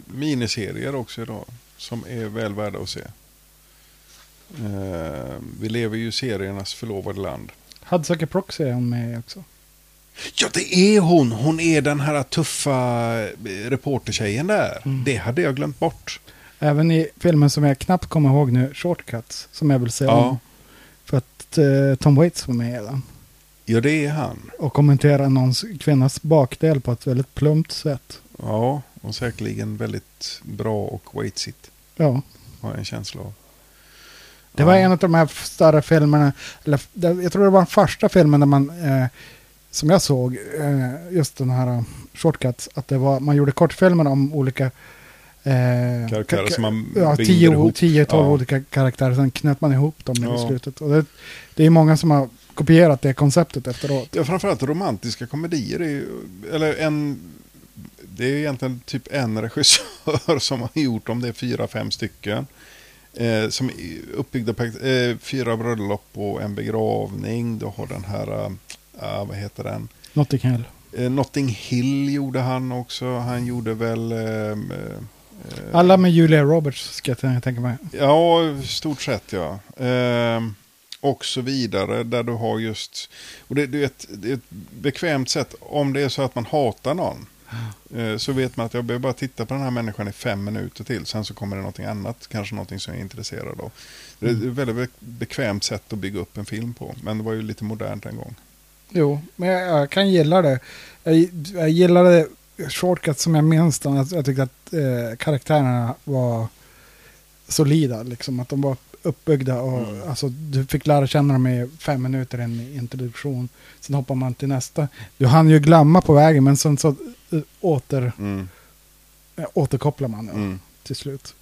miniserier också idag som är väl värda att se. Eh, vi lever ju i seriernas förlovade land. Hudsucker Proxy är hon med också. Ja, det är hon. Hon är den här tuffa eh, reportertjejen där. Mm. Det hade jag glömt bort. Även i filmen som jag knappt kommer ihåg nu, Shortcuts, som jag vill se Ja. om. För att eh, Tom Waits var med i den. Ja, det är han. Och kommenterar någons kvinnas bakdel på ett väldigt plumpt sätt. Ja, och säkerligen väldigt bra och weightsigt. Ja, Har jag en känsla av. det var en av de här större filmerna. Eller, jag tror det var den första filmen där man, eh, som jag såg, eh, just den här eh, Shortcuts, att det var, man gjorde kortfilmer om olika eh, Karaktärer som man ja, 10, ihop. 10 12 Ja. olika karaktärer, sen knöt man ihop dem Ja. i slutet. Och det, det är många som har kopierat det konceptet efteråt. Ja, framförallt romantiska komedier. Är ju, eller en, det är egentligen typ en regissör som har gjort om det är fyra, fem stycken. Eh, som är uppbyggda på eh, fyra bröllop och en begravning. Du har den här, eh, vad heter den? Notting Hill. Eh, Notting Hill gjorde han också. Han gjorde väl... Eh, Alla med Julia Roberts ska jag tänka mig. Ja, stort sett ja. Ehm, och så vidare där du har just, och det, det, är ett, det är ett bekvämt sätt om det är så att man hatar någon. Så vet man att jag behöver bara titta på den här människan i fem minuter till. Sen så kommer det någonting annat, kanske någonting som jag är intresserad av. Det är ett väldigt be- bekvämt sätt att bygga upp en film på. Men det var ju lite modernt en gång. Jo, men jag, jag kan gilla det. Jag, jag gillade Shortcut som jag minns dem. Jag, jag tyckte att eh, karaktärerna var solida. Liksom, att de var uppbyggda. Och, Mm. alltså, du fick lära känna dem i fem minuter i en introduktion. Sen hoppar man till nästa. Du hann ju glömma på vägen men sen så eh, åter, Mm. eh, återkopplar man ja, Mm. till slut.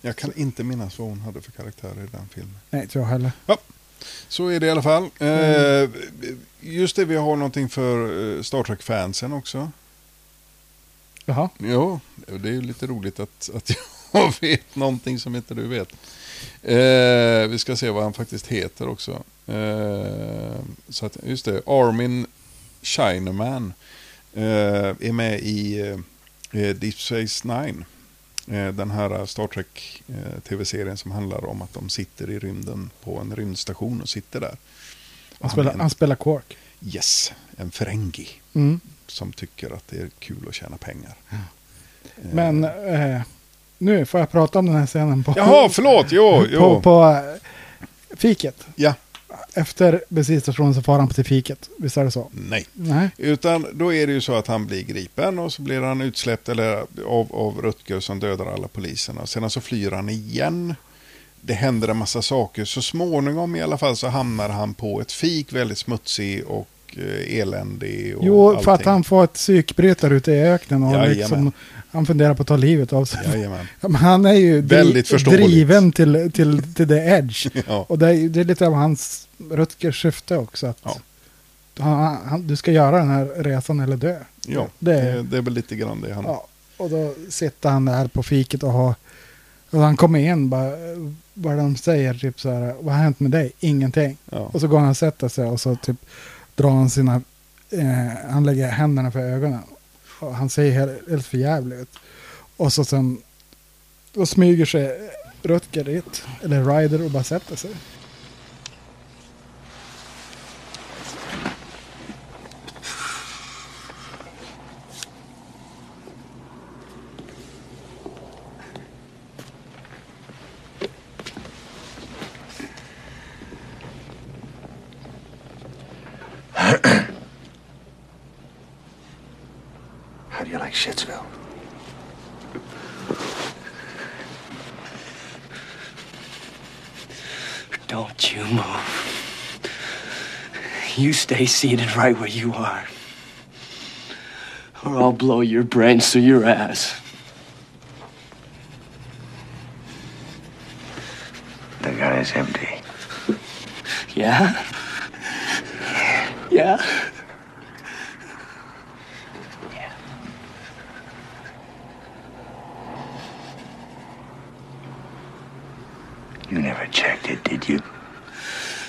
Jag kan inte minnas vad hon hade för karaktär i den filmen. Nej, inte jag heller. Så är det i alla fall. Eh, just det, vi har någonting för eh, Star Trek-fansen också. Jaha. Ja, det är ju lite roligt att, att jag vet någonting som inte du vet. Eh, vi ska se vad han faktiskt heter också. Eh, så att, just det, Armin Shinerman eh, är med i eh, Deep Space Nine. Eh, den här Star Trek eh, som handlar om att de sitter i rymden på en rymdstation och sitter där. Han spelar, han spelar Quark. Yes, en Ferengi Mm. som tycker att det är kul att tjäna pengar. Eh, Men eh, Nu får jag prata om den här scenen på, Jaha, förlåt, jo, på, jo. på eh, fiket. Ja, Efter bensinstationen så far han till fiket. Visst är det så? nej. Nej. Utan då är det ju så att han blir gripen och så blir han utsläppt eller, av, av Rutger som dödar alla poliserna. Sedan så flyr han igen. Det händer en massa saker. Så småningom i alla fall så hamnar han på ett fik väldigt smutsig och eh, eländig. Och Jo, för att allting. han får ett psykbrytare ute i öknen och Jajamän. liksom, han funderar på att ta livet av sig. Jajamän. Han är ju Väldigt driven till, till, till the edge. Ja. Och det är, det är lite av hans Rutgers syfte också. Att Ja. han, han, du ska göra den här resan eller dö. Ja, det, det, det är väl lite grann det han... ja. Och då sitter han där på fiket och har... Och han kommer in bara... Vad de säger typ så här. Vad har hänt med dig? Ingenting. Ja. Och så går han och sätter sig och så typ drar han sina... Eh, han lägger händerna för ögonen. Och han ser helt, helt för jävlig ut. Och så sen... Då smyger sig Rutger dit. Eller Ryder och bara sätter sig. How do you like Shitsville? Don't you move. You stay seated right where you are. Or I'll blow your brains through your ass. The gun is empty. Yeah? Yeah? You never checked it, did you?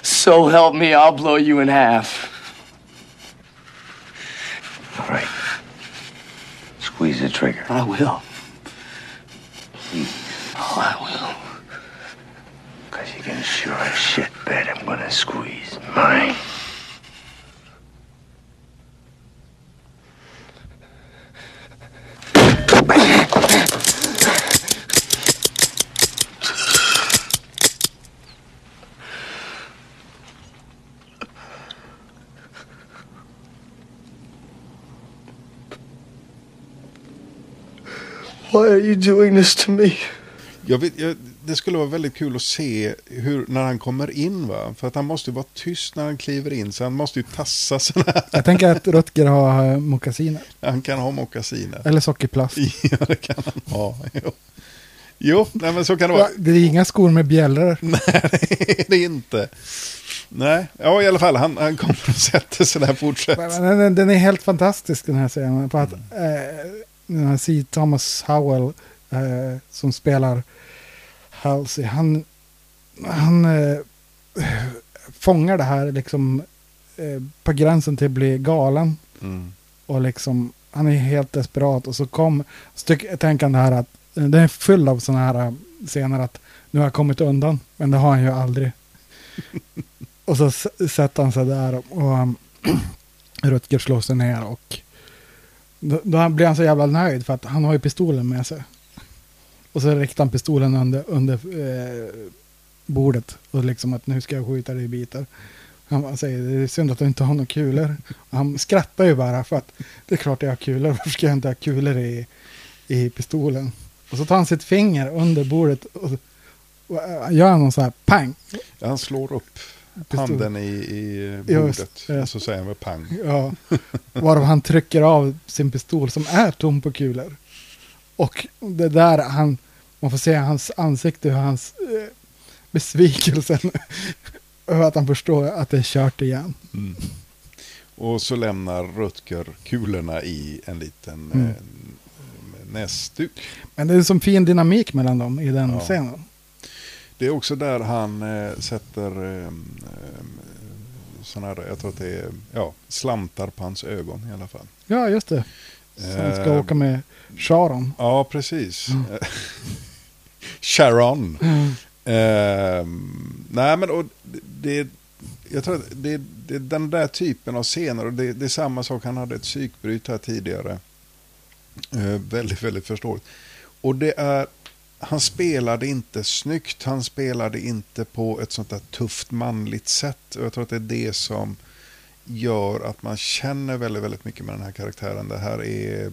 So help me, I'll blow you in half. All right. Squeeze the trigger. I will. Oh, I will. Because you can sure as shit bet I'm gonna squeeze mine. Why are you doing this to me? Jag vet, jag, det skulle vara väldigt kul att se hur, när han kommer in. Va? För att han måste ju vara tyst när han kliver in. Så han måste ju tassa sådana här. Jag tänker att Rutger har eh, mockasiner. Han kan ha mockasiner. Eller sockerplast. Ja, det kan han ha. Jo, jo nej, men så kan det vara. Ja, Det är inga skor med bjällror. Nej, det är inte. Nej, ja i alla fall. Han, han kommer och sätter sig där fortsätt. Den, den, den är helt fantastisk den här scenen. För att eh, den här C. Thomas Howell eh, som spelar Halsey, han, han eh, fångar det här liksom eh, på gränsen till att bli galen. Mm. Och liksom, han är helt desperat. Och så kom, tänker han det här att, eh, den är full av sådana här eh, scener att nu har jag kommit undan. Men det har han ju aldrig. och så sätter han sig där och, och um, Rutger slår sig ner och då, då blir han så jävla nöjd för att han har ju pistolen med sig. Och så riktar han pistolen under, under eh, bordet och liksom att nu ska jag skjuta dig i bitar. Han säger det är synd att du inte har några kulor. Och han skrattar ju bara för att det är klart jag har kulor. Varför ska jag inte ha kulor i, i pistolen? Och så tar han sitt finger under bordet och, och gör någon så här pang. Han slår upp Pistol. handen i, i bordet. ja. Och så säger han med pang. Ja, varav han trycker av sin pistol som är tom på kulor. Och det där han, man får se hans ansikte, hur hans eh, besvikelsen över att han förstår att det är kört igen. Och så lämnar Rutger kulorna i en liten Mm. eh, näsduk. Men det är en sån fin dynamik mellan dem i den Ja. scenen. Det är också där han eh, sätter eh, såna här, jag tror att det är ja, slantar på hans ögon i alla fall. Ja, just det. Så han ska Eh, åka med Sharon. Ja, precis. Sharon. Eh, nej, men och det, jag tror att det, det är den där typen av scener och det, det är samma sak. Han hade ett psykbryt här tidigare. Eh, väldigt, väldigt förståeligt. Och det är han spelade inte snyggt, han spelade inte på ett sånt där tufft manligt sätt. Och jag tror att det är det som gör att man känner väldigt, väldigt mycket med den här karaktären. Det här är... eh,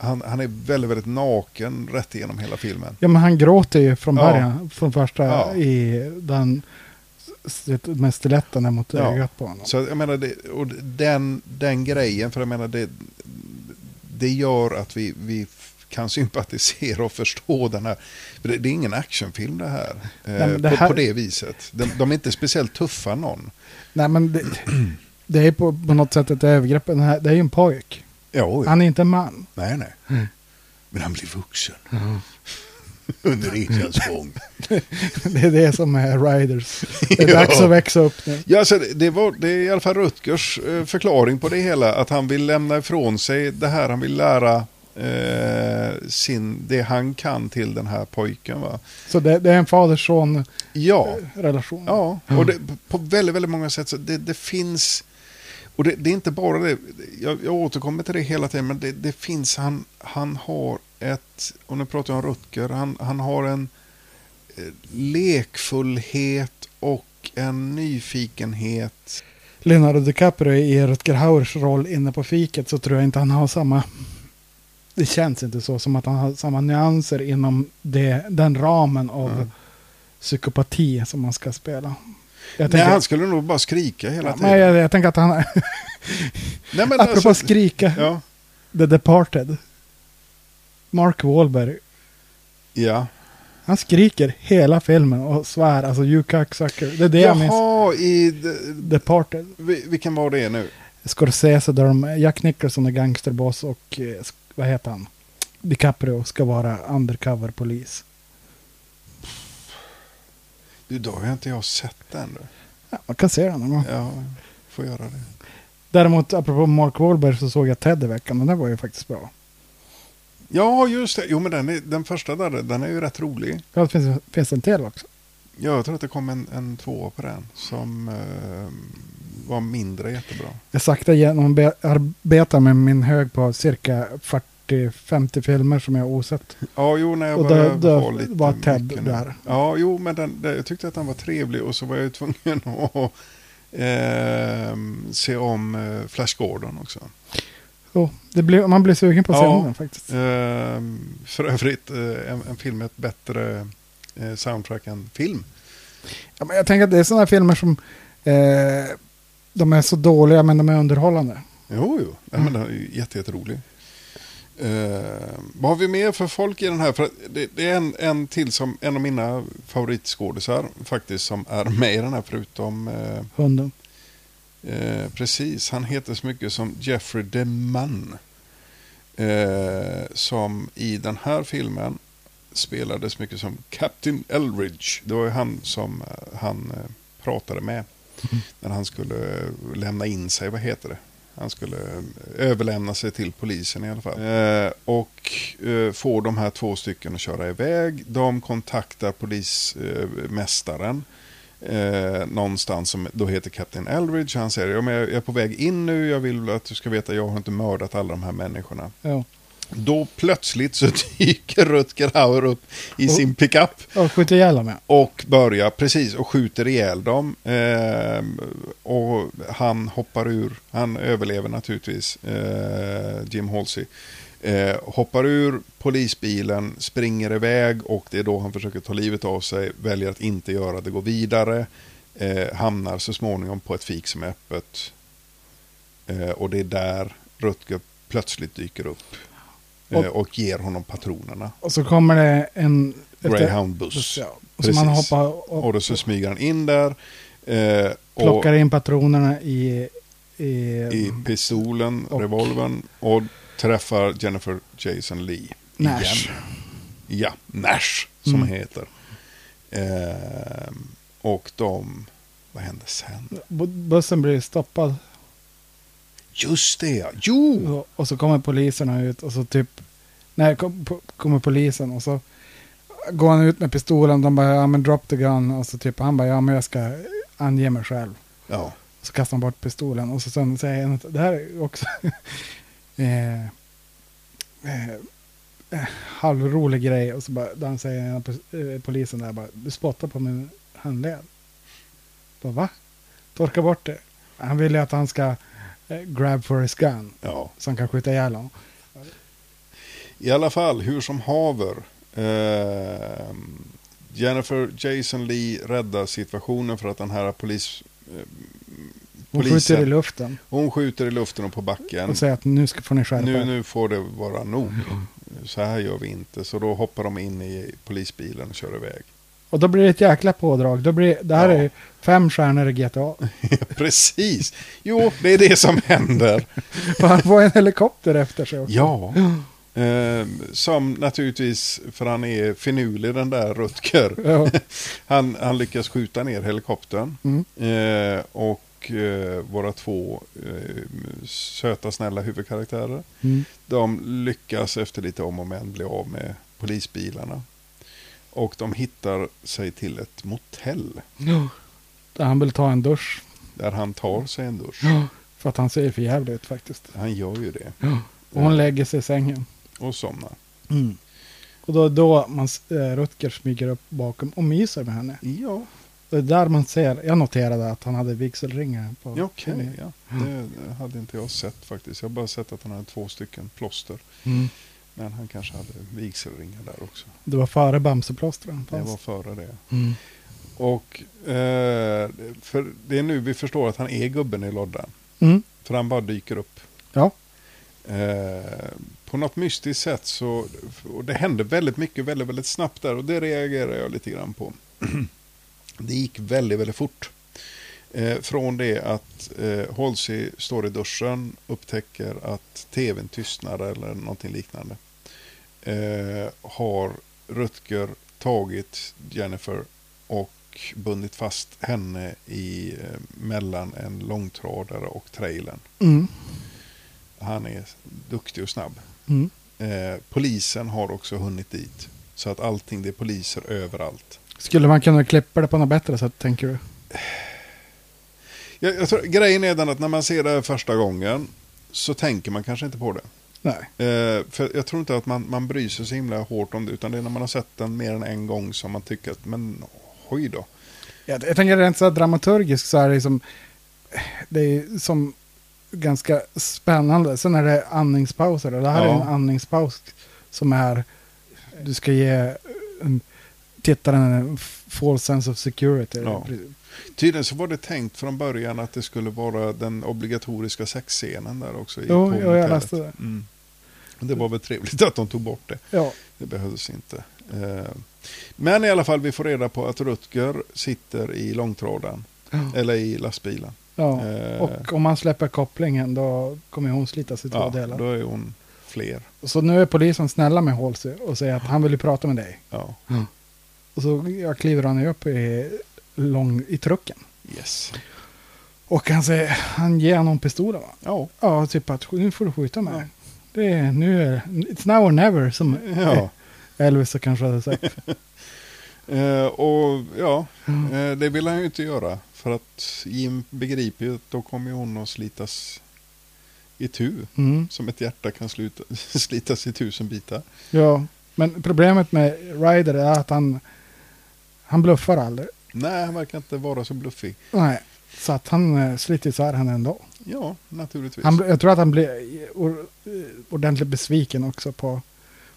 Han, han är väldigt, väldigt naken rätt igenom hela filmen. Ja, men han gråter ju från Ja. början. Från första Ja. i den med stiletten mot Ja. ögat på honom. Så jag menar, det, och den, den grejen, för jag menar det, det gör att vi, vi kan sympatisera och förstå den här. För det, det är ingen actionfilm det här. eh, men det på, här- på det viset. De, de är inte speciellt tuffa någon. Nej, men det, det är på, på något sätt ett övergrepp. Den här, det är ju en pojk. Jo, Han är inte en man. nej, nej. Men han blir vuxen. Under resans gång. Det är det som är Riders. Det är Ja. dags att växa upp nu. Ja, så det, det, var, det är i alla fall Rutgers eh, förklaring på det hela. Att han vill lämna ifrån sig det här. Han vill lära eh, sin, det han kan till den här pojken. Va? Så det, det är en fader-son-relation. Ja, ja och det, på väldigt, väldigt många sätt. Så det, det finns... Och det, det är inte bara det. Jag, jag återkommer till det hela tiden. Men det, det finns... Han, han har ett... Och nu pratar jag om Rutger. Han, han har en eh, lekfullhet och en nyfikenhet. Leonardo DiCaprio i Rutger Hauers roll inne på fiket så tror jag inte han har samma... Det känns inte så som att han har samma nyanser inom det, den ramen av Mm. psykopati som man ska spela. Jag Nej, han skulle nog bara skrika hela ja, tiden. men jag, jag tänker att han... Nej, men apropå alltså- skrika, Ja, The Departed. Mark Wahlberg. ja. Han skriker hela filmen och svär, alltså you cocksucker. Det är det jag minns. Jaha, i... de- Departed. vi- Vilken var det nu? Scorsese där de, Jack Nicholson är gangsterboss och eh, vad heter han? DiCaprio ska vara undercover-polis. Du, då har inte jag sett den. Du. Ja, man kan se den någon gång. Ja, får göra det. Däremot, apropå Mark Wahlberg så såg jag Ted i veckan den var ju faktiskt bra. Ja, just det. Jo, men den, är, den första där, den är ju rätt rolig. Ja, det finns, finns en till också. Ja, jag tror att det kom en, en tvåa på den som eh, var mindre jättebra. Jag sakta genom be- arbetar med min hög på cirka 40-50 filmer som jag har osett. Ja, jo, när jag Och började då- ha lite var Ted mycket där. Ja, jo, men den, den, jag tyckte att den var trevlig och så var jag ju tvungen att eh, se om eh, Flash Gordon också. Så det blir, man blir sugen på att se Ja. den faktiskt. Eh, för övrigt eh, en, en film med ett bättre eh, soundtrack än film. Ja, men jag tänker att det är sådana filmer som eh, de är så dåliga men de är underhållande. Jo, jo. Ja, men den är jätterolig. Eh, vad har vi mer för folk i den här? För det, det är en, en till som en av mina favoritskådisar faktiskt som är med i den här förutom eh, Hunden. eh, precis. Han heter så mycket som Jeffrey DeMunn. Eh, som i den här filmen spelade så mycket som Captain Elridge. Det var ju han som han pratade med. När han skulle lämna in sig, vad heter det? Han skulle eh, överlämna sig till polisen i alla fall. Eh, och eh, får de här två stycken att köra iväg. De kontaktar polismästaren. Eh, någonstans som då heter Captain Elridge. Han säger, ja, men jag är på väg in nu. Jag vill att du ska veta, jag har inte mördat alla de här människorna. Ja. Då plötsligt så dyker Rutger Hauer upp i sin pickup. Och skjuter ihjäl dem. Och börjar precis och skjuter ihjäl dem. Ehm, och han hoppar ur. Han överlever naturligtvis. Eh, Jim Halsey. Eh, hoppar ur polisbilen, springer iväg och det är då han försöker ta livet av sig. Väljer att inte göra det, går vidare. Eh, hamnar så småningom på ett fik som är öppet. Eh, och det är där Rutger plötsligt dyker upp. Eh, Och- och ger honom patronerna. Och så kommer det en... Greyhound-buss. Ja. Och så man Precis. hoppar och, Och då så smyger han in där. Eh, och plockar in patronerna i... i, i pistolen, Och- revolvern och träffar Jennifer Jason Lee. Nash. Igen. Ja, Nash som Mm. heter. Eh, och de, vad händer sen? bu- bussen blir stoppad. Just det, ja. jo! Och, och så kommer poliserna ut och så typ... Nej, kom, po- kommer polisen och så går han ut med pistolen. De bara, ja men drop the gun. Och så typ han bara, ja men jag ska ange mig själv. Ja, Så kastar han bort pistolen och så sen säger han det här är också... eh, eh, eh, halvrolig grej. Och så bara, där han säger eh, polisen där bara, du spottar på min handled. Bara, va? Torka bort det. Han vill ju att han ska grab for his gun. Ja. Så han kan skjuta ihjäl honom. I alla fall, hur som haver. Eh, Jennifer Jason Lee räddar situationen för att den här polis... Eh, Hon polisen- skjuter i luften. hon skjuter i luften och på backen. Och säger att nu ska, får ni skärpa Nu, nu får det vara nog. Så här gör vi inte. Så då hoppar de in i polisbilen och kör iväg. Och då blir det ett jäkla pådrag. Då blir, det här Ja. är fem stjärnor i GTA. Precis. Jo, det är det som händer. Han får en helikopter efter sig också. Ja. Eh, som naturligtvis, för han är finurlig den där Rutger. Ja. Han, han lyckas skjuta ner helikoptern. Mm. Eh, och eh, våra två eh, söta snälla huvudkaraktärer. Mm. De lyckas efter lite om och men bli av med polisbilarna. Och de hittar sig till ett motell. Där han vill ta en dusch. Där han tar sig en dusch. För att han ser för jävligt ut faktiskt. Han gör ju det. Och hon lägger sig i sängen. Och somnar. Och då, då man, eh, Rutger smyger upp bakom och myser med henne. Ja, Det är där man ser, jag noterade att han hade vigselringar på ja okej. henne. ja. Det det hade inte jag sett faktiskt. Jag har bara sett att han hade två stycken plåster. Mm. Men han kanske hade vigselringar där också. Det var före Bamseplåstren Det var före det. Mm. Och eh, för det är nu vi förstår att han är gubben i loddan. Mm. För han bara dyker upp. Ja. Eh, på något mystiskt sätt så, och det hände väldigt mycket väldigt, väldigt snabbt där och det reagerar jag lite grann på. det gick väldigt, väldigt fort. Eh, från det att eh, Halsey står i duschen, upptäcker att tvn tystnar eller någonting liknande. Eh, har Rutger tagit Jennifer och bundit fast henne i eh, mellan en långtradare och trailern. Mm. Han är duktig och snabb. Mm. Eh, polisen har också hunnit dit. Så att allting, det är poliser överallt. Skulle man kunna klippa det på något bättre sätt tänker du? Jag, jag tror, grejen är den att när man ser det här första gången så tänker man kanske inte på det. Nej. Eh, för jag tror inte att man, man bryr sig så himla hårt om det. Utan det är när man har sett den mer än en gång som man tycker att, men oj då. Jag, jag tänker rent så här dramaturgiskt så är det som, det är som ganska spännande. Sen är det andningspauser och det här Ja. är en andningspaus som är, du ska ge en, tittaren en full sense of security. Ja. Tydligen så var det tänkt från början att det skulle vara den obligatoriska sexscenen där också. I, Jo, jag läste det. Mm. Det var väl trevligt att de tog bort det. Ja. Det behövdes inte. Eh, Men i alla fall, vi får reda på att Rutger sitter i långtradaren. Eller i lastbilen. ja. Eh. Och om man släpper kopplingen då kommer hon slitas i två Ja, delar. då är hon fler. Så nu är polisen snälla med Halsey och säger att han vill ju prata med dig. Ja, Och så ja, kliver han upp i, lång, i trucken. yes. Och han säger, han ger honom pistolen va? Ja, Ja, typ att nu får du skjuta mig. Det är, nu är it's now or never som ja. Elvis kanske hade sagt. Eh, och ja, eh, det vill han ju inte göra. För att Jim begriper ju att då kommer hon att slitas i tu. Mm. Som ett hjärta kan sluta, slitas i tusen bitar. Ja, men problemet med Ryder är att han, han bluffar aldrig. Nej, han verkar inte vara så bluffig. Nej, så att han eh, sliter isär henne ändå. Ja, naturligtvis. Han, jag tror att han blir or, eh, ordentligt besviken också på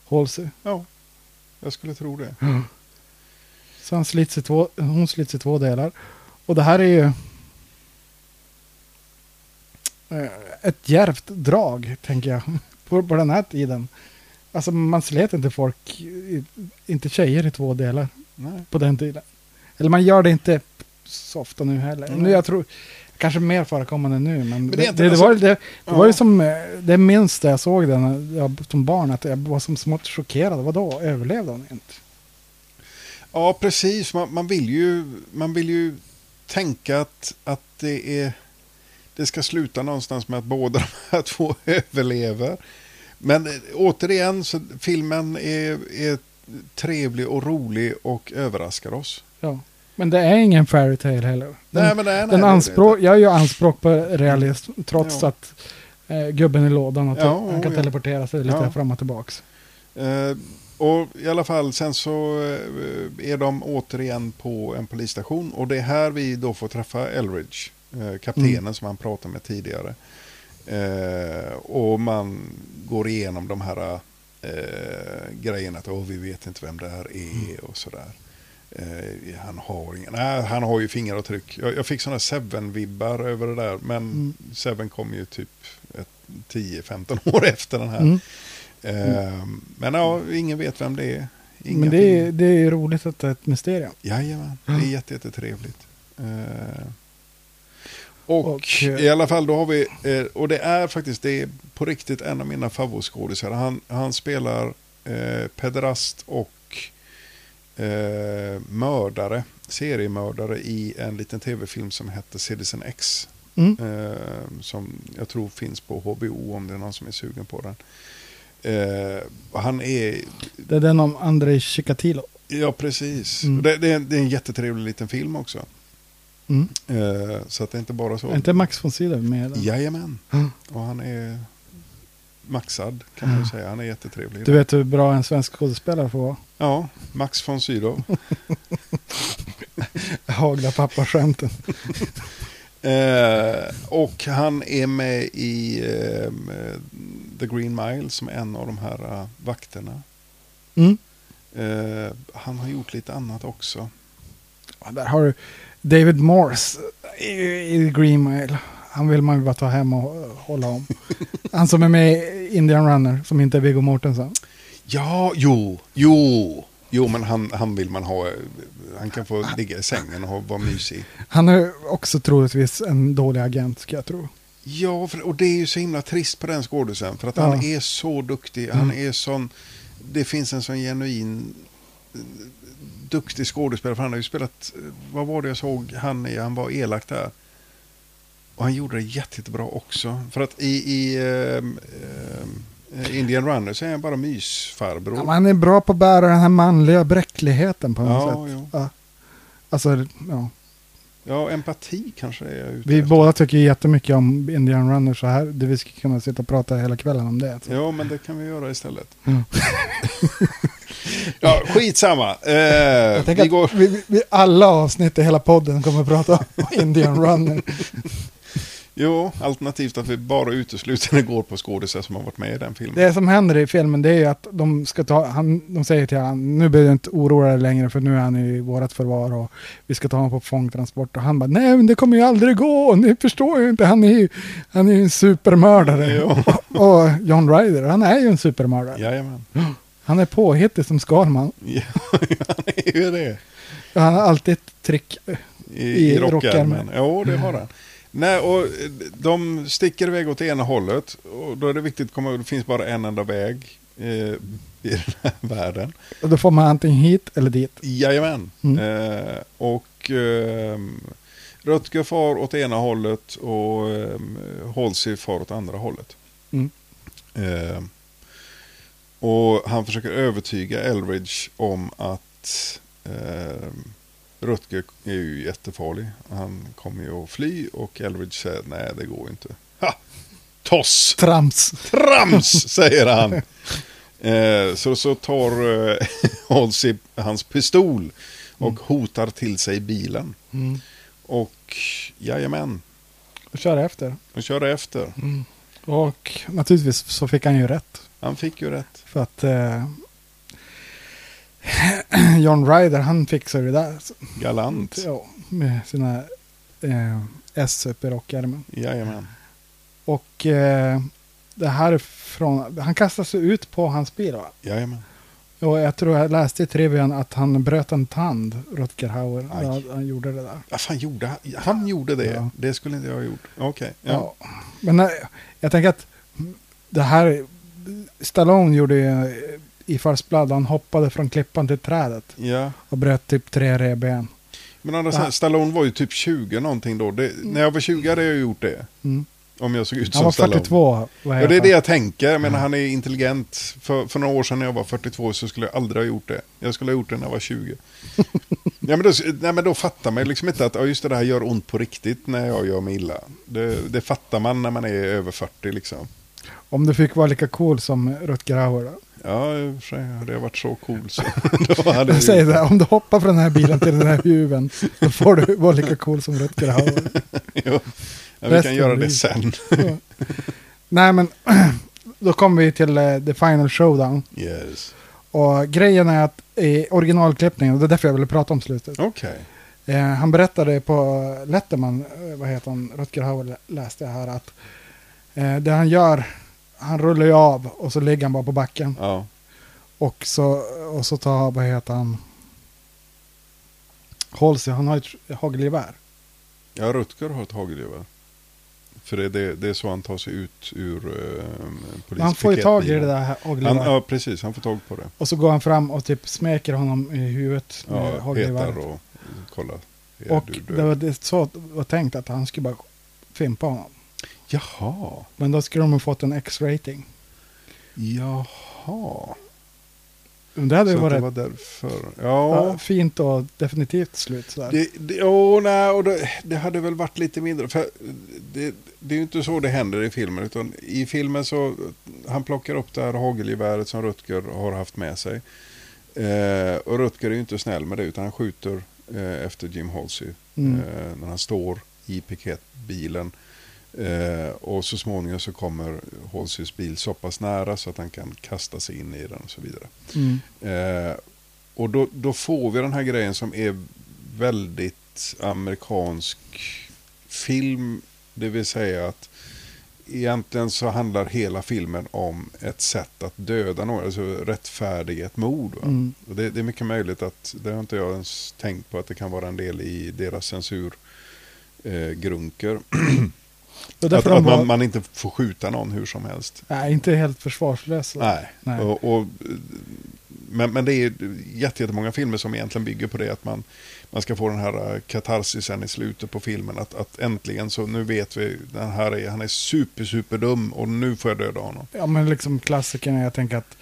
Halsey. Ja, jag skulle tro det. Så han slits i två, hon slits i två delar. Och det här är ju eh, ett djärvt drag, tänker jag, på, på den här tiden. Alltså man slet inte folk, inte tjejer i två delar Nej. på den tiden. Eller man gör det inte så ofta nu heller. Mm. Nu, jag tror, kanske mer förekommande nu, men, det är det, det, det, alltså- var, det, det Ja. var ju som, eh, det minns det jag såg den jag, som barn, att jag var som smått chockerad. Vadå, överlevde hon inte? Ja, precis. Man, man, vill ju, man vill ju tänka att, att det, är, det ska sluta någonstans med att båda de här två överlever. Men eh, återigen, så filmen är, är trevlig och rolig och överraskar oss. Ja. Men det är ingen fairy tale heller. Den, Nej, men nej, nej, den det anspråk, jag gör anspråk på realism trots Ja. att eh, gubben i lådan och Ja, han kan ja. teleportera sig lite Ja. fram och tillbaks. Eh, och i alla fall sen så eh, är de återigen på en polisstation och det är här vi då får träffa Elridge, eh, kaptenen Mm. som han pratade med tidigare. Eh, och man går igenom de här eh, grejerna att "Åh, vi vet inte vem det här är och sådär. Eh, han har ingen, nej, han har ju fingeravtryck. Jag, jag fick sådana Seven-vibbar över det där, men Mm. Seven kom ju typ ett 10-15 år efter den här. Mm. Eh, Men ja, ingen vet vem det är. Inga Men det är, det är roligt att det är ett mysterium. Jajamän, det är jätte, jättetrevligt. Eh, och, Och, eh, i alla fall då har vi, eh, och det är faktiskt det är på riktigt en av mina favoritskådisar. Han, han spelar eh, pederast och eh, mördare, seriemördare i en liten tv-film som heter Citizen X. Mm. Eh, som jag tror finns på HBO om det är någon som är sugen på den. Eh, han är Det är den om Andrei Chikatilo. Ja, precis. Mm. Det, det, är, det är en jättetrevlig liten film också. Mm. Eh, så att det är inte bara så. Är inte Max von Sydow med den? Jajamän. Mm. Och han är maxad kan man ju säga. Han är jättetrevlig. Du vet hur bra en svensk skådespelare får vara? Ja, Max von Sydow. Hagla pappa-skämten. eh, och han är med i eh, The Green Mile som en av de här eh, vakterna. Mm. Eh, han har gjort lite annat också. Ja, där har du David Morse i, i Green Mile. Han vill man ju bara ta hem och eh, hålla om. Han som är med i Indian Runner, som inte är Viggo Mortensen. Ja, jo, jo. Jo, men han, han vill man ha. eh, Han kan få ligga i sängen och vara mysig. Han är också troligtvis en dålig agent, ska jag tro. Ja, för, och det är ju så himla trist på den skådisen. För att Ja. han är så duktig. Han är sån... Det finns en sån genuin eh, duktig skådespelare. För han har ju spelat... Vad var det jag såg han i? Han var elak där. Och han gjorde det jätte, jättebra också. För att i, i ehm, ehm, Indian Runner så är han bara mysfarbror. Ja, han är bra på att bära den här manliga bräckligheten på något Ja, sätt. Ja. Alltså, ja. Ja, empati kanske är jag ute Vi efter. båda tycker jättemycket om Indian Runner så här. Det vi skulle kunna sitta och prata hela kvällen om det. Alltså. Ja, men det kan vi göra istället. Mm. ja, skitsamma. Eh, Jag vi går... vi, vi, alla avsnitt i hela podden kommer att prata om Indian Runner. Jo, alternativt att vi bara uteslutande går på skådisar som har varit med i den filmen. Det som händer i filmen det är ju att de ska ta, han, de säger till honom, nu behöver du inte oroa dig längre för nu är han i vårat förvar och vi ska ta honom på fångtransport. Och han bara, nej men det kommer ju aldrig gå, ni förstår ju inte, han är ju, han är ju en supermördare. Ja. Och John Ryder, han är ju en supermördare. Jajamän. Han är påhittig som Skalman. Ja, han är ju det. Han har alltid ett trick. I, I rockärmen. Jo, det har han. Nej, och eh, de sticker iväg åt ena hållet. Och då är det viktigt att komma ihåg att det finns bara en enda väg eh, i den här världen. Och då får man antingen hit eller dit. Jajamän. Mm. Eh, och eh, Rutger far åt ena hållet och eh, Halsey far åt andra hållet. Mm. Eh, och han försöker övertyga Elridge om att eh, Rutger är ju jättefarlig. Han kommer ju att fly och Elridge säger nej det går inte. Ha! Toss! Trams. Trams, säger han. Eh, så, så tar eh, Halsey hans pistol och hotar till sig bilen. Mm. Och jajamän, Och kör efter. och kör efter. Och naturligtvis så fick han ju rätt. Han fick ju rätt. För att eh, John Ryder han fixar det där. Galant. Ja, med sina eh, S upp i rockärmen. Jajamän. Och eh, det här är från, han kastar sig ut på hans bil va? Jajamän. Och jag tror jag läste i trivian att han bröt en tand, Rutger Hauer. Aj. Ja, han gjorde det där. Vad fan gjorde han? Han gjorde det. Ja. Det skulle inte jag ha gjort. Okej. Ja. Ja. Men eh, jag tänker att det här, Stallone gjorde ju i First Blood, han hoppade från klippan till trädet ja. och bröt typ tre revben. Men andra sidan, Ja. Stallone var ju typ 20 någonting då. Det, när jag var 20 hade jag gjort det. Mm. Om jag såg ut Han som var Stallone. 42. Vad Ja, heter det är han? det jag tänker. Men han är intelligent. För, för några år sedan när jag var 42 så skulle jag aldrig ha gjort det. Jag skulle ha gjort det när jag var 20. ja, men då, nej, men då fattar man liksom inte att ja, just det, det här gör ont på riktigt när jag gör mig illa. Det, det fattar man när man är över 40 liksom. Om du fick vara lika cool som Rutger Hauer då? Ja, i och för sig. Hade jag varit så cool så hade Jag säger det, om du hoppar från den här bilen till den här huven, då får du vara lika cool som Rutger Hauer. Jo. Ja, vi Resten kan göra det sen. Nej, men då kommer vi till eh, The Final Showdown. Yes. Och grejen är att i originalklippningen, och det är därför jag ville prata om slutet. Okej. Eh, han berättade på Letterman, eh, vad heter han, Rutger Hauer lä- läste jag här att det han gör, han rullar ju av och så ligger han bara på backen. Ja. Och så, och så tar, vad heter han, Halsey, han har ett hagelgevär. ja, Rutger har ett hagelgevär. För det, det, det är så han tar sig ut ur uh, Men Han får ju tag i det där hagelgeväret. ja, precis. Han får tag på det. Och så går han fram och typ smeker honom i huvudet med Ja, petar hagelgeväret. och kollar. Och du död? det var det så var tänkt att han skulle bara fimpa honom. Jaha. Men då skulle de ha fått en X-rating. Jaha. Men Det hade Så ju det varit var därför. ja. Ja. fint och definitivt slut. Sådär. Det, det, åh, nej, och det, det hade väl varit lite mindre. För det, det är ju inte så det händer i filmen. Utan I filmen så han plockar upp det här hagelgeväret som Rutger har haft med sig. Eh, och Rutger är ju inte snäll med det utan han skjuter eh, efter Jim Halsey. Mm. Eh, när han står i piketbilen. Eh, och så småningom så kommer Halseys bil så pass nära så att han kan kasta sig in i den och så vidare. Mm. Eh, och då, då får vi den här grejen som är väldigt amerikansk film. Det vill säga att egentligen så handlar hela filmen om ett sätt att döda någon. Alltså rättfärdiga ett mord. Mm. Och det, det är mycket möjligt att, det har inte jag ens tänkt på, att det kan vara en del i deras censur. Eh, grunker. Att, att var, man, man inte får skjuta någon hur som helst. nej, inte helt försvarslösa. Nej. Nej. Och, och, men, men det är jätte- jättemånga filmer som egentligen bygger på det. Att man, man ska få den här eh, katarsisen i slutet på filmen. Att, att äntligen så nu vet vi, den här är, han är super, super dum och nu får jag döda honom. Ja, men liksom klassiken är jag tänker att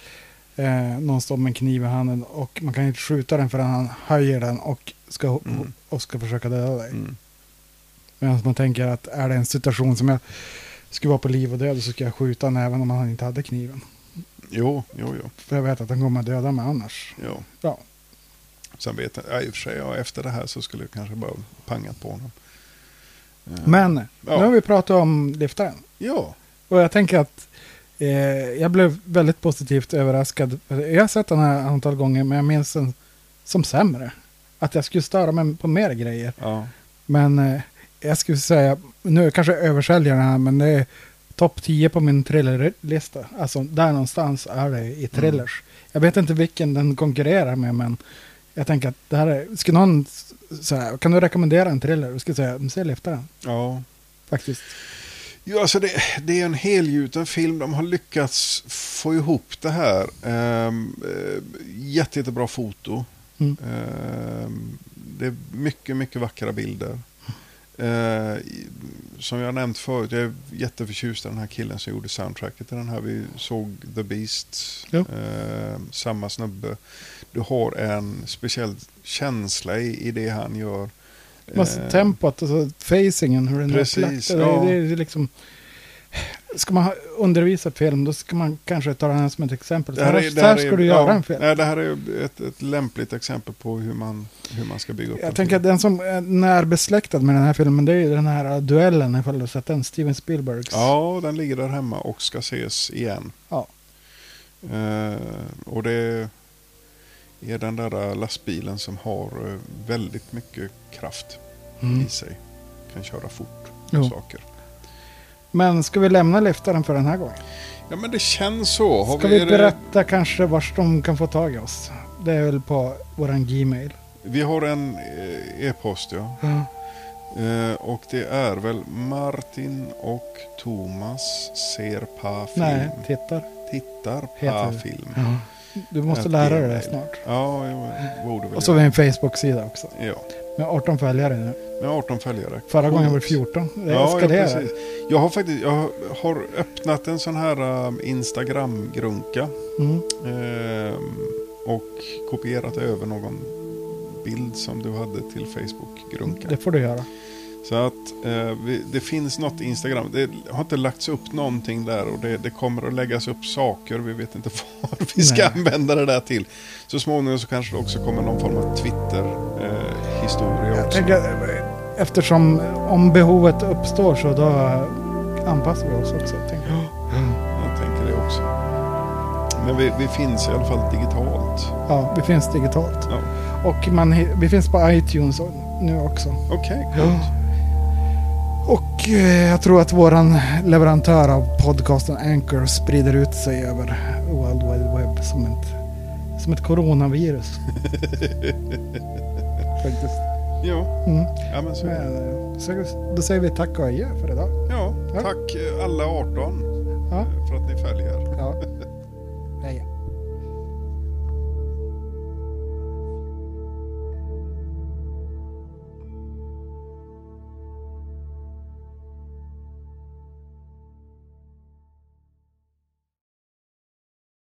eh, någon står med en kniv i handen och man kan inte skjuta den förrän han höjer den och ska, Mm. och ska försöka döda dig. Mm. Medan man tänker att är det en situation som jag skulle vara på liv och död så ska jag skjuta honom även om han inte hade kniven. Jo, jo, jo. För jag vet att han kommer att döda mig annars. jo. Ja. Sen vet jag, ja, i och för sig, ja, efter det här så skulle jag kanske bara pangat på honom. Eh, Men Ja. nu har vi pratat om liftaren. Ja, Och jag tänker att eh, jag blev väldigt positivt överraskad. Jag har sett den här antal gånger men jag minns den som sämre. Att jag skulle störa mig på mer grejer. ja. Men eh, jag skulle säga, nu kanske jag översäljer den här men det är topp 10 på min thrillerlista. Alltså där någonstans är det i thrillers. Jag vet inte vilken den konkurrerar med men jag tänker att det här är, ska någon säga, kan du rekommendera en thriller? Jag skulle säga, "Men se liftaren. ja. Faktiskt. Ja, alltså det, det är en helgjuten film. De har lyckats få ihop det här. Ehm, eh, jätte, jättebra foto. Mm. Ehm, det är mycket, mycket vackra bilder. Eh, som jag nämnt förut, jag är jätteförtjust i den här killen som gjorde soundtracket till den här. Vi såg The Beast, Jo. Ehm, samma snubbe. Du har en speciell känsla i, i det han gör. Massa Ehm, tempot, alltså facingen, hur den Precis, är upplagt. Det, ja. det, det är liksom... Ska man undervisa film, då ska man kanske ta den här som ett exempel. Så här, är, så här ska är, du göra ja, en film. Nej, det här är ett, ett lämpligt exempel på hur man, hur man ska bygga upp Jag en tänker att film. den som är närbesläktad med den här filmen, det är ju den här duellen, ifall du sett den, Steven Spielbergs. Ja, den ligger där hemma och ska ses igen. Ja. Eh, och det är den där lastbilen som har eh, väldigt mycket kraft Mm. i sig. Kan köra fort Jo. saker. Men ska vi lämna liftaren för den här gången? Ja, men det känns så. Har Ska vi det- berätta kanske vars de kan få tag i oss? Det är väl på våran Gmail. Vi har en eh, e-post, ja. Ja. Eh, och det är väl Martin och Thomas ser på film. Nej, tittar. Tittar på det. film. Ja. Du måste lära dig det snart. Ja, jag borde väl Och så har vi en Facebook-sida också. Ja, Med 18 följare nu. med 18 följare. Förra gången var det Coolt. 14. Det Ja, ja, precis. Jag har faktiskt jag har öppnat en sån här um, Instagram-grunka. Mm. ehm, och kopierat över någon bild som du hade till Facebook-grunka. Det får du göra. Så att eh, vi, det finns något Instagram. Det har inte lagts upp någonting där och det, det kommer att läggas upp saker. Vi vet inte vad vi ska Nej. använda det där till. Så småningom så kanske det också kommer någon form av Twitter-historia Jag också. tänker, eftersom om behovet uppstår så då anpassar vi oss också. Tänker jag. Jag tänker det också. Men vi, vi finns i alla fall digitalt. Ja, vi finns digitalt. Ja. Och man, vi finns på iTunes nu också. Okej, coolt. Och eh, jag tror att våran leverantör av podcasten Anchor sprider ut sig över World Wide Web som ett, som ett coronavirus. Faktiskt. Ja, Mm. ja men så är det. Eh, så, då säger vi tack och adjö för idag. Ja, Ja. tack eh, alla 18 Ja. eh, för att ni följer. Ja.